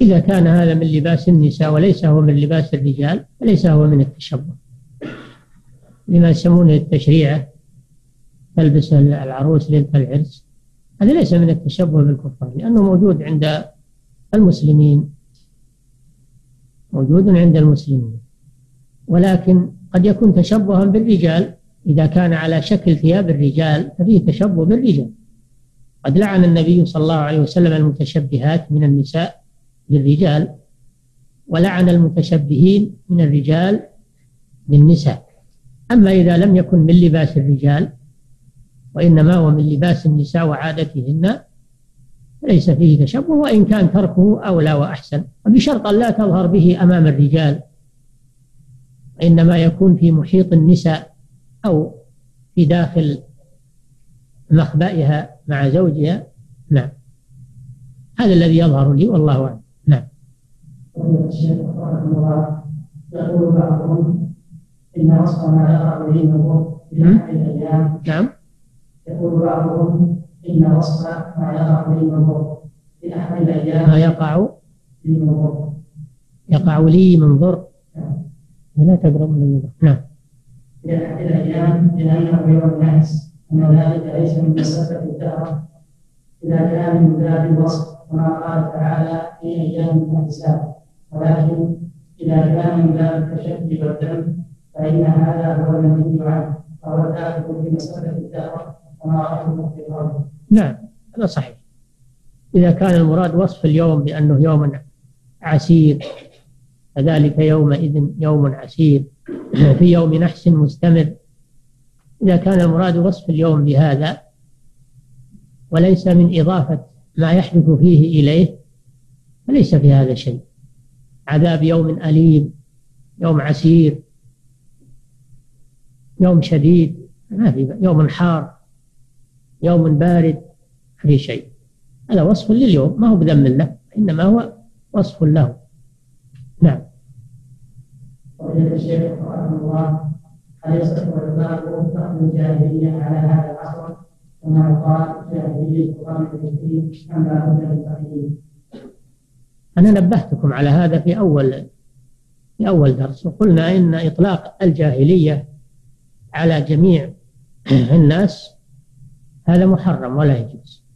إذا كان هذا من لباس النساء وليس هو من لباس الرجال فليس هو من التشبه. لما يسمونه التشريعة تلبس العروس ليلة العرس هذا ليس من التشبه بالكفار لأنه موجود عند المسلمين. موجود عند المسلمين. ولكن قد يكون تشبها بالرجال. إذا كان على شكل ثياب الرجال ففيه تشبه بالرجال. قد لعن النبي صلى الله عليه وسلم المتشبهات من النساء بالرجال ولعن المتشبهين من الرجال بالنساء. أما إذا لم يكن من لباس الرجال وإنما هو من لباس النساء وعادتهن ليس فيه تشبه وإن كان تركه أولى وأحسن. وبشرط أن لا تظهر به أمام الرجال. إنما يكون في محيط النساء أو في داخل مخبئها مع زوجها. نعم. هذا الذي يظهر لي والله أعلم. نعم. يقول بعضهم إن وصف ما يقع في أحد الأيام نعم. يقول بعضهم إن وصف ما يقع؟ في أحد الأيام ما يقع يقع لي منظر لا تقرب من المضاف نعم. أحد الأيام لأنه يوم النحس أن ذلك ليس من مسافة الدهر إذا كان من باب الوصف كما قال تعالى في أيام الحساب ولكن إذا كان من باب التشبي والدم فإن هذا هو المنهي عنه فهو داخل في مسألة الدهر كما رأيته في قوله نعم هذا صحيح. إذا كان المراد وصف اليوم بأنه يوم عسير فذلك يومئذ يوم عسير. [CLEARS THROAT] في يوم نحس مستمر. إذا كان المراد وصف اليوم بهذا وليس من إضافة ما يحدث فيه إليه فليس في هذا شيء. عذاب يوم أليم يوم عسير يوم شديد ما في يوم حار يوم بارد في شيء. هذا وصف لليوم ما هو بذم له إنما هو وصف له. نعم. وإلى الشيخ رحمه الله هل يصح إطلاق فهم الجاهلية على هذا العصر؟ كما قال جاهلية القرآن الكريم أم لا بد من تقييد أنا نبهتكم على هذا في أول في أول درس وقلنا إن إطلاق الجاهلية على جميع الناس هذا محرم ولا يجوز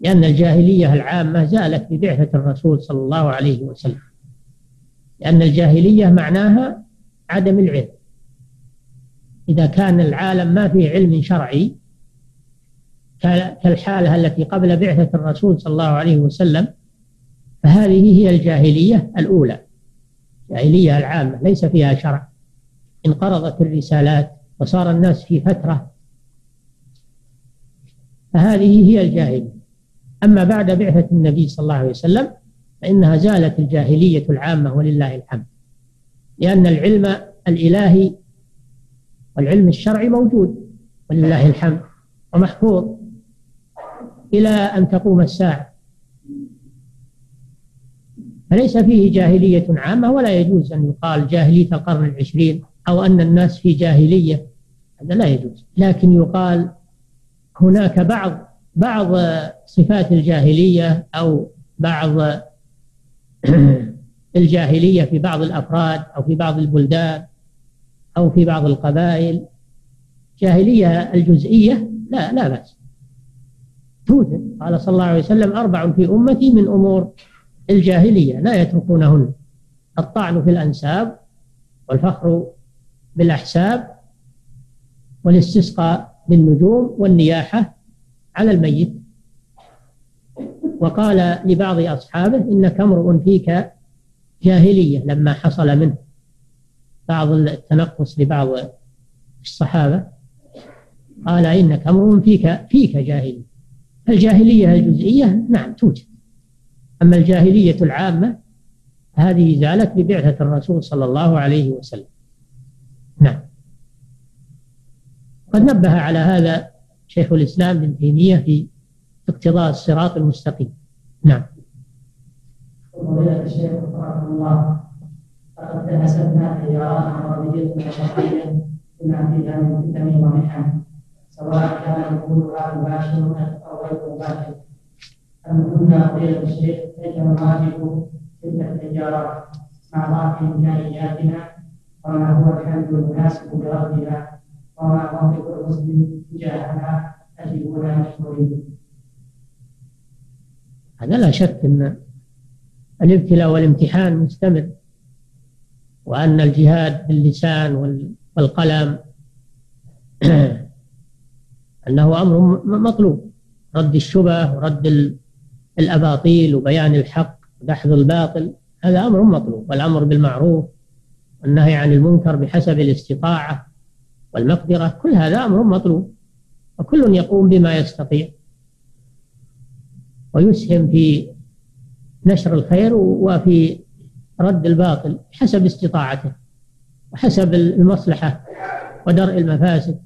لأن الجاهلية العامة زالت ببعثة الرسول صلى الله عليه وسلم. لأن الجاهلية معناها عدم العلم. إذا كان العالم ما فيه علم شرعي كالحالة التي قبل بعثة الرسول صلى الله عليه وسلم فهذه هي الجاهلية الأولى. الجاهلية العامة ليس فيها شرع. انقرضت الرسالات وصار الناس في فترة. فهذه هي الجاهلية. أما بعد بعثة النبي صلى الله عليه وسلم فإنها زالت الجاهلية العامة ولله الحمد. لأن العلم الإلهي والعلم الشرعي موجود ولله الحمد ومحفوظ إلى أن تقوم الساعة. فليس فيه جاهلية عامة ولا يجوز أن يقال جاهلية القرن العشرين أو أن الناس في جاهلية هذا لا يجوز. لكن يقال هناك بعض بعض صفات الجاهلية أو بعض [CLEARS THROAT] الجاهلية في بعض الأفراد أو في بعض البلدان أو في بعض القبائل. جاهلية الجزئية لا لا بأس. توجد. قال صلى الله عليه وسلم أربع في أمتي من أمور الجاهلية لا يتركونهن. الطعن في الأنساب والفخر بالأحساب والاستسقاء بالنجوم والنياحة على الميت. وقال لبعض أصحابه إنك امرؤ فيك جاهلية لما حصل منه. بعض التنقص لبعض الصحابة. قال إنك امرؤ فيك فيك جاهلية. الجاهلية الجزئية نعم توجد. أما الجاهلية العامة هذه زالت ببعثة الرسول صلى الله عليه وسلم. نعم. قد نبه على هذا شيخ الإسلام ابن تيمية في اقتضاء الصراط المستقيم. نعم. الشيخ رحمه الله عربية بما فيها من ومحن سواء كان دخولها أو غير مباشر كنا الشيخ كيف تلك وما هو الحل المناسب بردها وما موقف المسلم تجاهها أجيبنا مشكورين هذا لا شك أن الابتلاء والامتحان مستمر وأن الجهاد باللسان والقلم [CLEARS THROAT] أنه أمر مطلوب. رد الشبه ورد الأباطيل وبيان الحق ودحض الباطل هذا أمر مطلوب. والأمر بالمعروف والنهي عن المنكر بحسب الاستطاعة والمقدرة كل هذا أمر مطلوب. وكل يقوم بما يستطيع. ويسهم في نشر الخير وفي رد الباطل حسب استطاعته وحسب المصلحة ودرء المفاسد.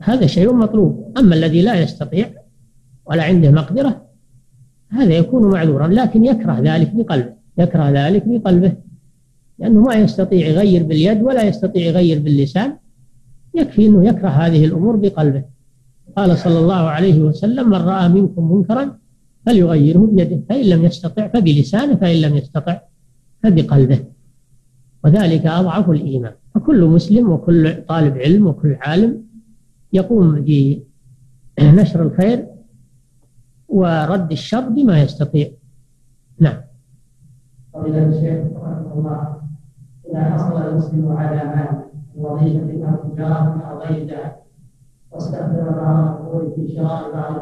هذا شيء مطلوب. أما الذي لا يستطيع ولا عنده مقدرة هذا يكون معذورا لكن يكره ذلك بقلبه يكره ذلك بقلبه. لأنه ما يستطيع يغير باليد ولا يستطيع يغير باللسان يكفي أنه يكره هذه الأمور بقلبه. قال صلى الله عليه وسلم من رأى منكم منكرا فليغيره بيده فإن لم يستطع فبلسانه فإن لم يستطع فبقلبه. وذلك أضعف الإيمان. فكل مسلم وكل طالب علم وكل عالم يقوم بنشر الخير ورد الشر بما يستطيع. نعم. فضيلة الشيخ رحمه الله إذا حصل المسلم على مال وظيفة أو تجارة أو غير ذلك واستخدم بعض في شراء بعض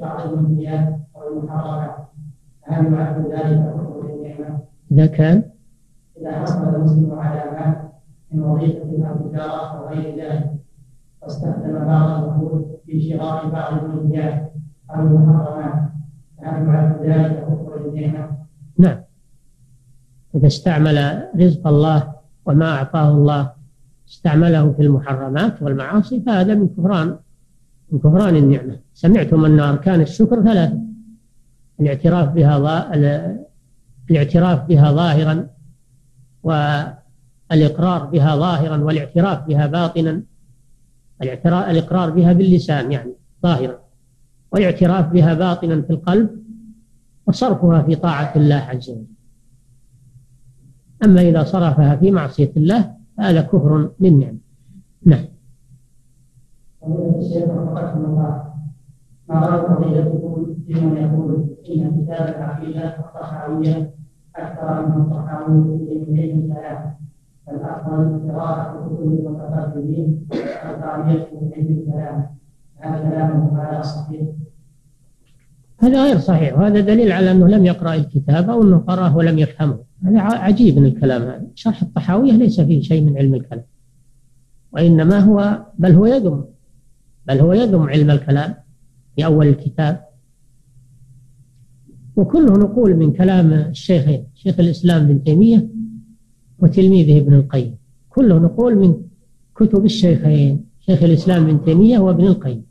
بعض المنهيات أو المحرمات هل يعد ذلك كفر النعمة؟ إذا كان إذا حصل المسلم على مال من وظيفة أو تجارة أو غير ذلك واستخدم بعض القبور في شراء بعض المنهيات أو المحرمات هل يعد ذلك كفر النعمة؟ نعم إذا استعمل رزق الله وما أعطاه الله استعمله في المحرمات والمعاصي فهذا من كفران من كفران النعمة. سمعتم أن أركان الشكر ثلاثة الاعتراف بها الاعتراف بها ظاهرا والإقرار بها ظاهرا والاعتراف بها باطنا الإقرار بها باللسان يعني ظاهرا والاعتراف بها باطنا في القلب وصرفها في طاعة الله عز وجل. أما إذا صرفها في معصية الله فهذا كفر للنعم. نعم. الشيخ وفقكم الله. ما رأى فضيلتكم فيمن يقول إن كتاب العقيدة الطحاوية أكثر من الطحاوي في علم الكلام فالأفضل قراءة كتب المتقدمين في علم الكلام. هذا كلامه هذا صحيح. هذا غير صحيح. وهذا دليل على أنه لم يقرأ الكتاب أو أنه قرأه ولم يفهمه. هذا عجيب من الكلام هذا. شرح الطحاوية ليس فيه شيء من علم الكلام. وإنما هو بل هو يذم بل هو يذم علم الكلام في أول الكتاب. وكله نقول من كلام الشيخين شيخ الإسلام ابن تيمية وتلميذه ابن القيم. كله نقول من كتب الشيخين شيخ الإسلام ابن تيمية وابن القيم.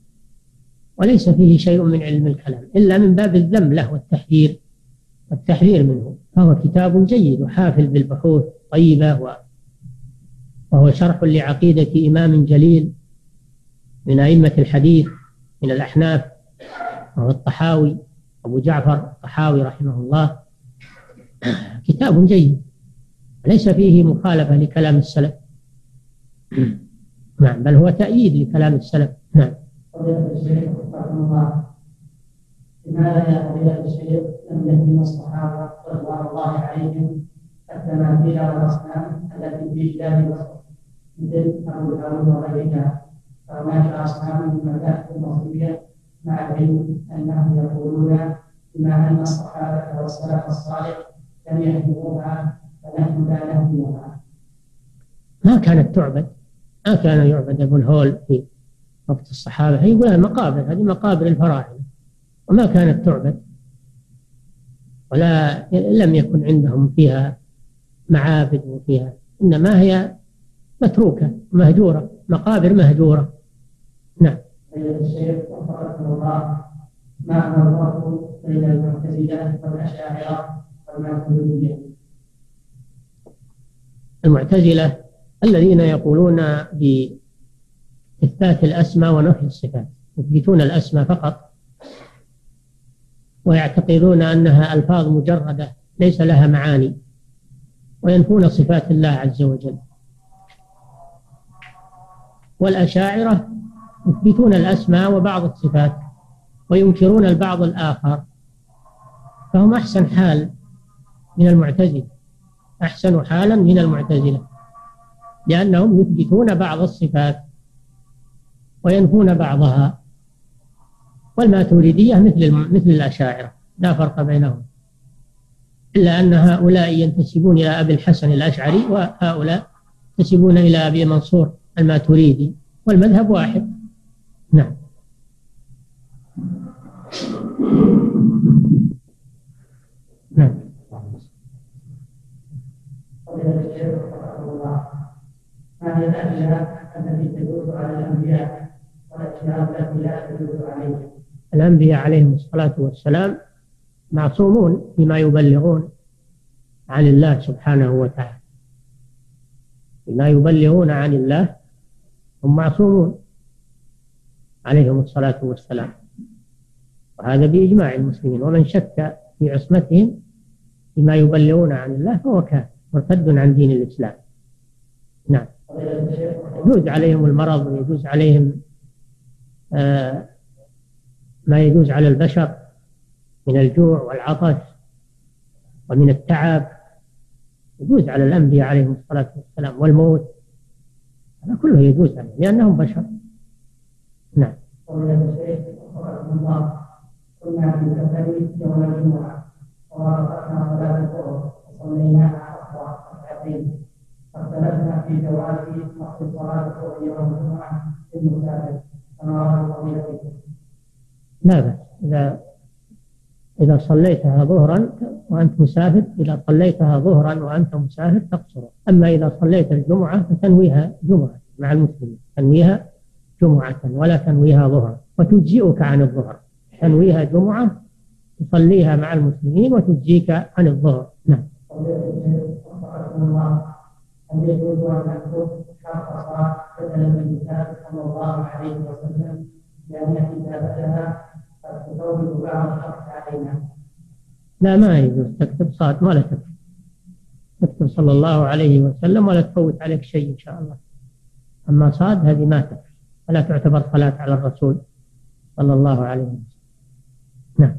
وليس فيه شيء من علم الكلام إلا من باب الذم له والتحذير التحذير منه. فهو كتاب جيد وحافل بالبحوث طيبة وهو شرح لعقيدة إمام جليل من أئمة الحديث من الأحناف وهو الطحاوي أبو جعفر الطحاوي رحمه الله. كتاب جيد ليس فيه مخالفة لكلام السلف. نعم بل هو تأييد لكلام السلف. نعم. لماذا يا الشيخ؟ لم يهدم الصحابة رضوان الله عليهم التماثيل والأصنام التي في بلاد مصر مثل أبو داود وغيرها. فهناك أصنام من المذاهب المصرية مع العلم أنهم يقولون بما أن الصحابة والسلف الصالح لم يهدموها فنحن لا نهدمها ما كانت تعبد؟ ما كان يعبد أبو الهول في وقت الصحابة؟ هي يقول مقابر هذه مقابر الفراعنة وما كانت تعبد؟ ولا لم يكن عندهم فيها معابد وفيها إنما هي متروكة مهجورة مقابر مهجورة. نعم. الشيخ وفقكم الله ما هو الفرق بين المعتزلة والأشاعرة المعتزلة الذين يقولون بإثبات الأسماء ونفي الصفات يثبتون الأسماء فقط. ويعتقدون أنها ألفاظ مجردة ليس لها معاني وينفون صفات الله عز وجل. والأشاعرة يثبتون الأسماء وبعض الصفات وينكرون البعض الآخر فهم أحسن حال من المعتزلة أحسن حالا من المعتزلة لأنهم يثبتون بعض الصفات وينفون بعضها. والماتوريدية مثل مثل الأشاعرة. لا فرق بينهم. إلا أن هؤلاء ينتسبون إلى أبي الحسن الأشعري وهؤلاء ينتسبون إلى أبي منصور الماتوريدي والمذهب واحد. نعم. نعم. هي الأدلة التي تدل على الأنبياء والأشياء التي لا تدل عليهم الأنبياء عليهم الصلاة والسلام معصومون فيما يبلغون عن الله سبحانه وتعالى. فيما يبلغون عن الله هم معصومون عليهم الصلاة والسلام. وهذا بإجماع المسلمين. ومن شك في عصمتهم فيما يبلغون عن الله فهو كافر مرتد عن دين الإسلام. نعم. يجوز عليهم المرض ويجوز عليهم آه ما يجوز على البشر من الجوع والعطش ومن التعب. يجوز على الأنبياء عليهم الصلاة والسلام والموت. هذا كله يجوز عليهم لأنهم بشر. نعم. كنا في الجمعة في جواز لا بأس. إذا إذا صليتها ظهرا وأنت مسافر إذا صليتها ظهرا وأنت مسافر تقصر. أما إذا صليت الجمعة فتنويها جمعة مع المسلمين. تنويها جمعة ولا تنويها ظهرا. وتجزئك عن الظهر. تنويها جمعة تصليها مع المسلمين وتجزيك عن الظهر. نعم. هل يجوز صلى الله عليه وسلم لا ما يجوز. تكتب صاد ولا تكتب. تكتب صلى الله عليه وسلم ولا تفوت عليك شيء إن شاء الله. أما صاد هذه ما تكفي ولا تعتبر صلاة على الرسول صلى الله عليه وسلم. نعم.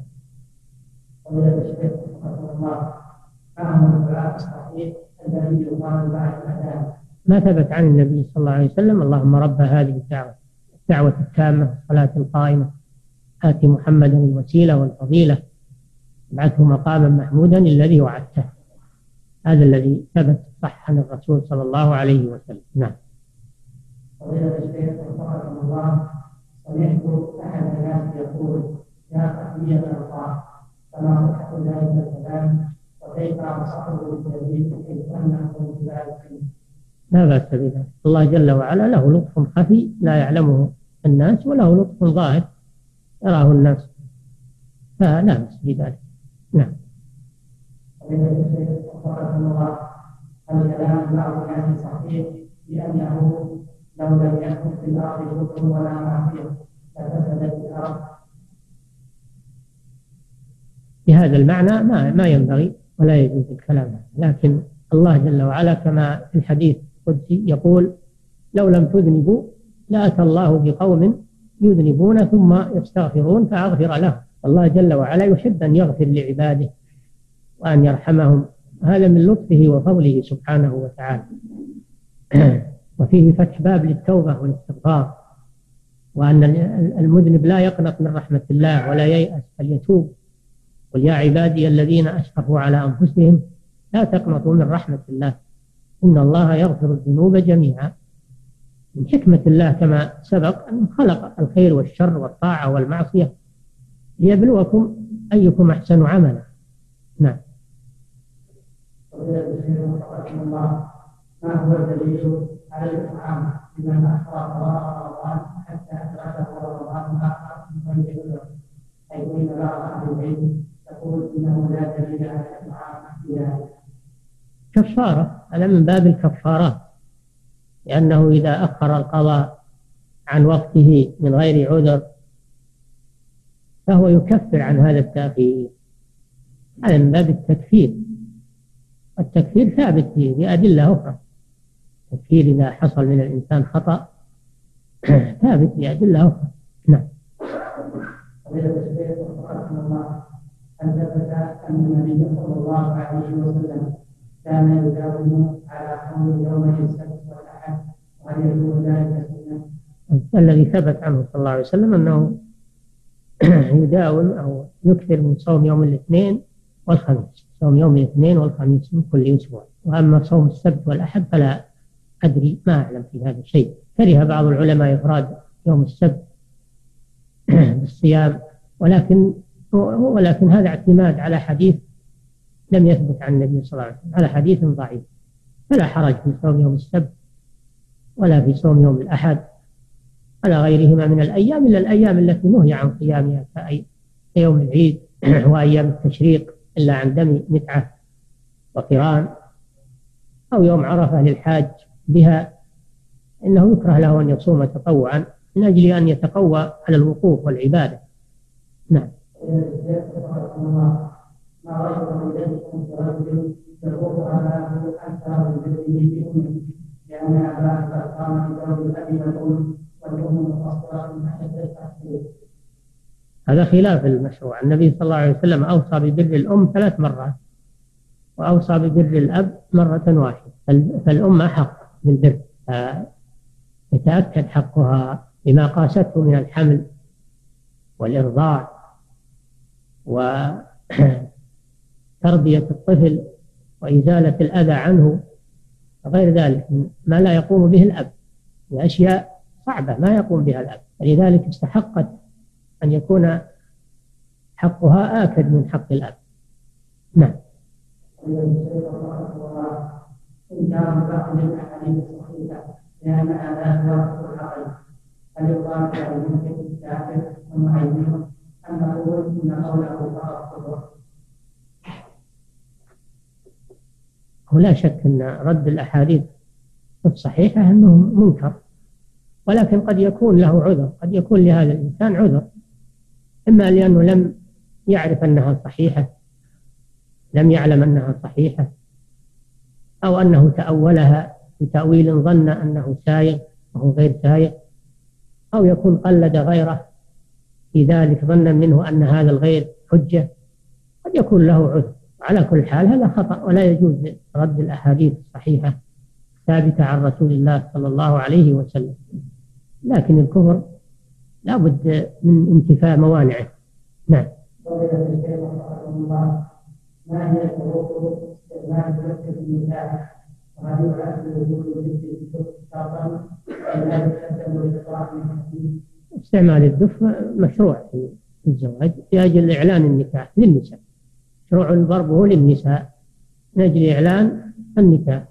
ما ثبت عن النبي صلى الله عليه وسلم اللهم رب هذه الدعوة. الدعوة التامة الصلاة القائمة. آت محمدا الوسيلة والفضيلة. ابعثه مقاما محمودا الذي وعدته. هذا الذي ثبت صح عن الرسول صلى الله عليه وسلم. نعم. فضيلة الشيخ وفقكم الله سمعت أحد الناس يقول يا خفية الله فما صحة ذلك الكلام؟ وكيف أنصحه بالتدريب حيث أنه من لا بأس بذلك. الله جل وعلا له لطف خفي لا يعلمه الناس وله لطف ظاهر. يراه الناس. فلا بأس بذلك نعم الكلام صحيح لو لم في الأرض ولا لفسدت الأرض بهذا المعنى ما ما ينبغي ولا يجوز الكلام لكن الله جل وعلا كما في الحديث القدسي يقول لو لم تذنبوا لأتى الله بقوم يذنبون ثم يستغفرون فأغفر لهم الله جل وعلا يحب أن يغفر لعباده وأن يرحمهم. هذا من لطفه وفضله سبحانه وتعالى. [CLEARS THROAT] وفيه فتح باب للتوبة والاستغفار وأن المذنب لا يقنط من رحمة الله ولا ييأس بل يتوب. قل يا عبادي الذين أشرفوا على أنفسهم لا تقنطوا من رحمة الله. إن الله يغفر الذنوب جميعا. من حكمة الله كما سبق أن خلق الخير والشر والطاعة والمعصية ليبلوكم أيكم أحسن عملا. نعم. ما هو الدليل على الإطعام حتى من أهل العلم تقول انه لا دليل على الاطعام في ذلك كفارة هذا من باب الكفارات؟ لأنه إذا أخر القضاء عن وقته من غير عذر فهو يكفر عن هذا التأخير. هذا من باب التكفير. التكفير ثابت بأدلة أخرى. التكفير إذا حصل من الإنسان خطأ [CLEARS THROAT] ثابت بأدلة أخرى. نعم. أن النبي صلى الله عليه وسلم كان يداوم على يوم السبت الذي ثبت عنه صلى الله عليه وسلم أنه [CLEARS THROAT] يداوم أو يكثر من صوم يوم الاثنين والخميس صوم يوم الاثنين والخميس من كل أسبوع. وأما صوم السبت والأحد فلا أدري ما أعلم في هذا الشيء. كره بعض العلماء إفراد يوم السبت [CLEARS THROAT] بالصيام ولكن ولكن هذا اعتماد على حديث لم يثبت عن النبي صلى الله عليه وسلم على حديث ضعيف. فلا حرج في صوم يوم السبت ولا في صوم يوم الأحد على غيرهما من الأيام إلا الأيام التي نهي عن صيامها كيوم العيد [CLEARS THROAT] وأيام التشريق إلا عن دم متعة وقران أو يوم عرفة للحاج بها. إنه يكره له أن يصوم تطوعا من أجل أن يتقوى على الوقوف والعبادة. نعم. ما من لأن أباه والأم هذا خلاف المشروع. النبي صلى الله عليه وسلم أوصى ببر الأم ثلاث مرات وأوصى ببر الأب مرة واحدة. فالأم أحق بالبر يتأكد حقها بما قاسته من الحمل والإرضاع وتربية الطفل وإزالة الأذى عنه. وغير ذلك ما لا يقوم به الأب. لأشياء صعبة ما يقوم بها الأب. ولذلك استحقت أن يكون حقها آكد من حق الأب. نعم. هل يقال إن ولا شك أن رد الأحاديث الصحيحة أنه منكر ولكن قد يكون له عذر قد يكون لهذا الإنسان عذر. إما لأنه لم يعرف أنها صحيحة لم يعلم أنها صحيحة أو أنه تأولها بتأويل ظن أنه سايغ وهو غير سايغ أو يكون قلد غيره في ذلك ظنا منه أن هذا الغير حجة قد يكون له عذر. على كل حال هذا خطأ ولا يجوز رد الأحاديث الصحيحة ثابتة عن رسول الله صلى الله عليه وسلم. لكن الكفر لا بد من انتفاء موانعه. نعم. استعمال استعمال الدف مشروع في الزواج لأجل إعلان النكاح للنساء. مشروع ضربه للنساء. من أجل إعلان النكاح.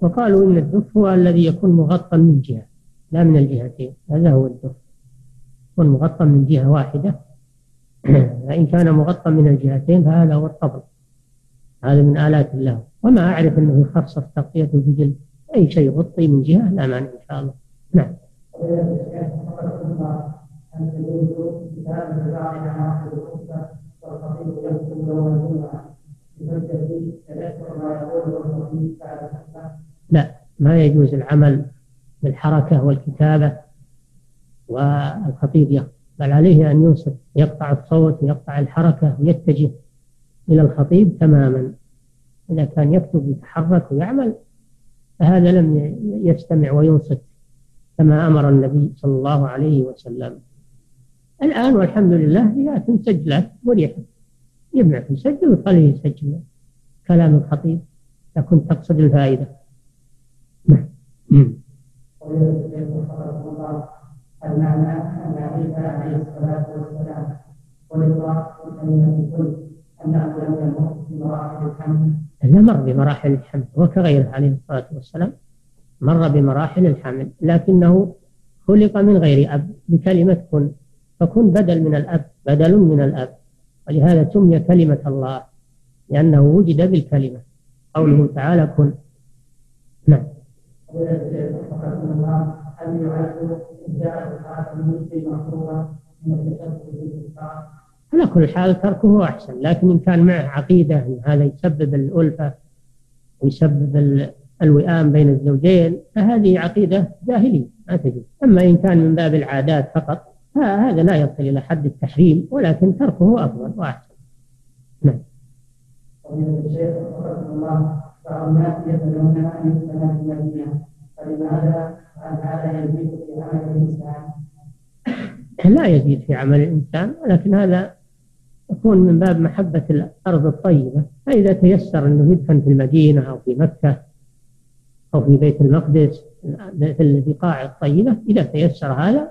وقالوا إن الدف هو الذي يكون مغطى من جهة لا من الجهتين هذا هو الدف. يكون مغطى من جهة واحدة. [CLEARS THROAT] فإن كان مغطى من الجهتين فهذا هو الطبل. هذا من آلات الله. وما أعرف أنه يخصص تغطيته بجلد أي شيء يغطي من جهة لا مانع إن شاء الله. نعم. لا ما يجوز العمل بالحركة والكتابة والخطيب يخطب بل عليه أن ينصت يقطع الصوت ويقطع الحركة ويتجه إلى الخطيب تماما. إذا كان يكتب ويتحرك ويعمل فهذا لم يستمع وينصت كما أمر النبي صلى الله عليه وسلم. الآن والحمد لله هي مسجلات مريحة يجمع في مسجل ويخليه يسجل كلام الخطيب كنت تقصد الفائدة. نعم. المعنى أن عيسى عليه الصلاة والسلام ولله كلمة الكل أنه لم يمر بمراحل الحمل لا مر بمراحل الحمل وكغيره عليه الصلاة والسلام. مر بمراحل الحمل لكنه خلق من غير أب بكلمة كن. فكن بدل من الأب بدل من الأب. ولهذا سمي كلمة الله لأنه وجد بالكلمة. قوله تعالى كن. نعم. على كل حال تركه أحسن لكن إن كان معه عقيدة أن هذا يسبب الألفة ويسبب الوئام بين الزوجين فهذه عقيدة جاهلية ما تجوز. أما إن كان من باب العادات فقط فهذا لا يصل إلى حد التحريم ولكن تركه أفضل وأحسن نعم بعض الناس أن يسلم في المدينة فلماذا يزيد في عمل الإنسان؟ لا يزيد في عمل الإنسان ولكن هذا يكون من باب محبة الأرض الطيبة فإذا تيسر أنه يدفن في المدينة أو في مكة أو في بيت المقدس في البقاع الطيبة إذا تيسر هذا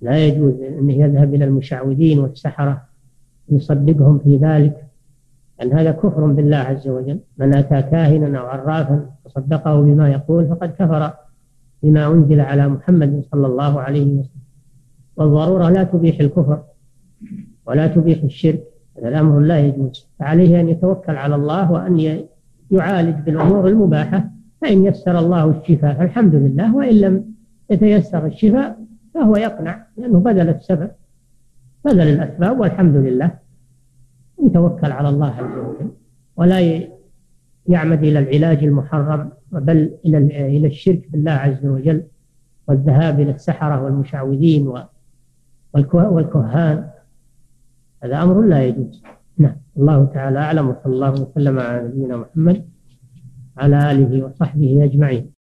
لا يجوز أنه يذهب إلى المشعوذين والسحرة يصدقهم في ذلك أن هذا كفر بالله عز وجل. من أتى كاهنا أو عرافا وصدقه بما يقول فقد كفر بما أنزل على محمد صلى الله عليه وسلم. والضرورة لا تبيح الكفر ولا تبيح الشرك هذا الأمر لا يجوز. فعليه أن يتوكل على الله وأن يعالج بالأمور المباحة فإن يسر الله الشفاء فالحمد لله وإن لم يتيسر الشفاء فهو يقنع لأنه بذل السبب بذل الأسباب والحمد لله. يتوكل على الله عز وجل ولا يعمد إلى العلاج المحرم بل إلى إلى الشرك بالله عز وجل والذهاب إلى السحرة والمشعوذين والكهان. هذا أمر لا يجوز. نعم. الله تعالى أعلم وصلى الله وسلم على نبينا محمد على آله وصحبه أجمعين.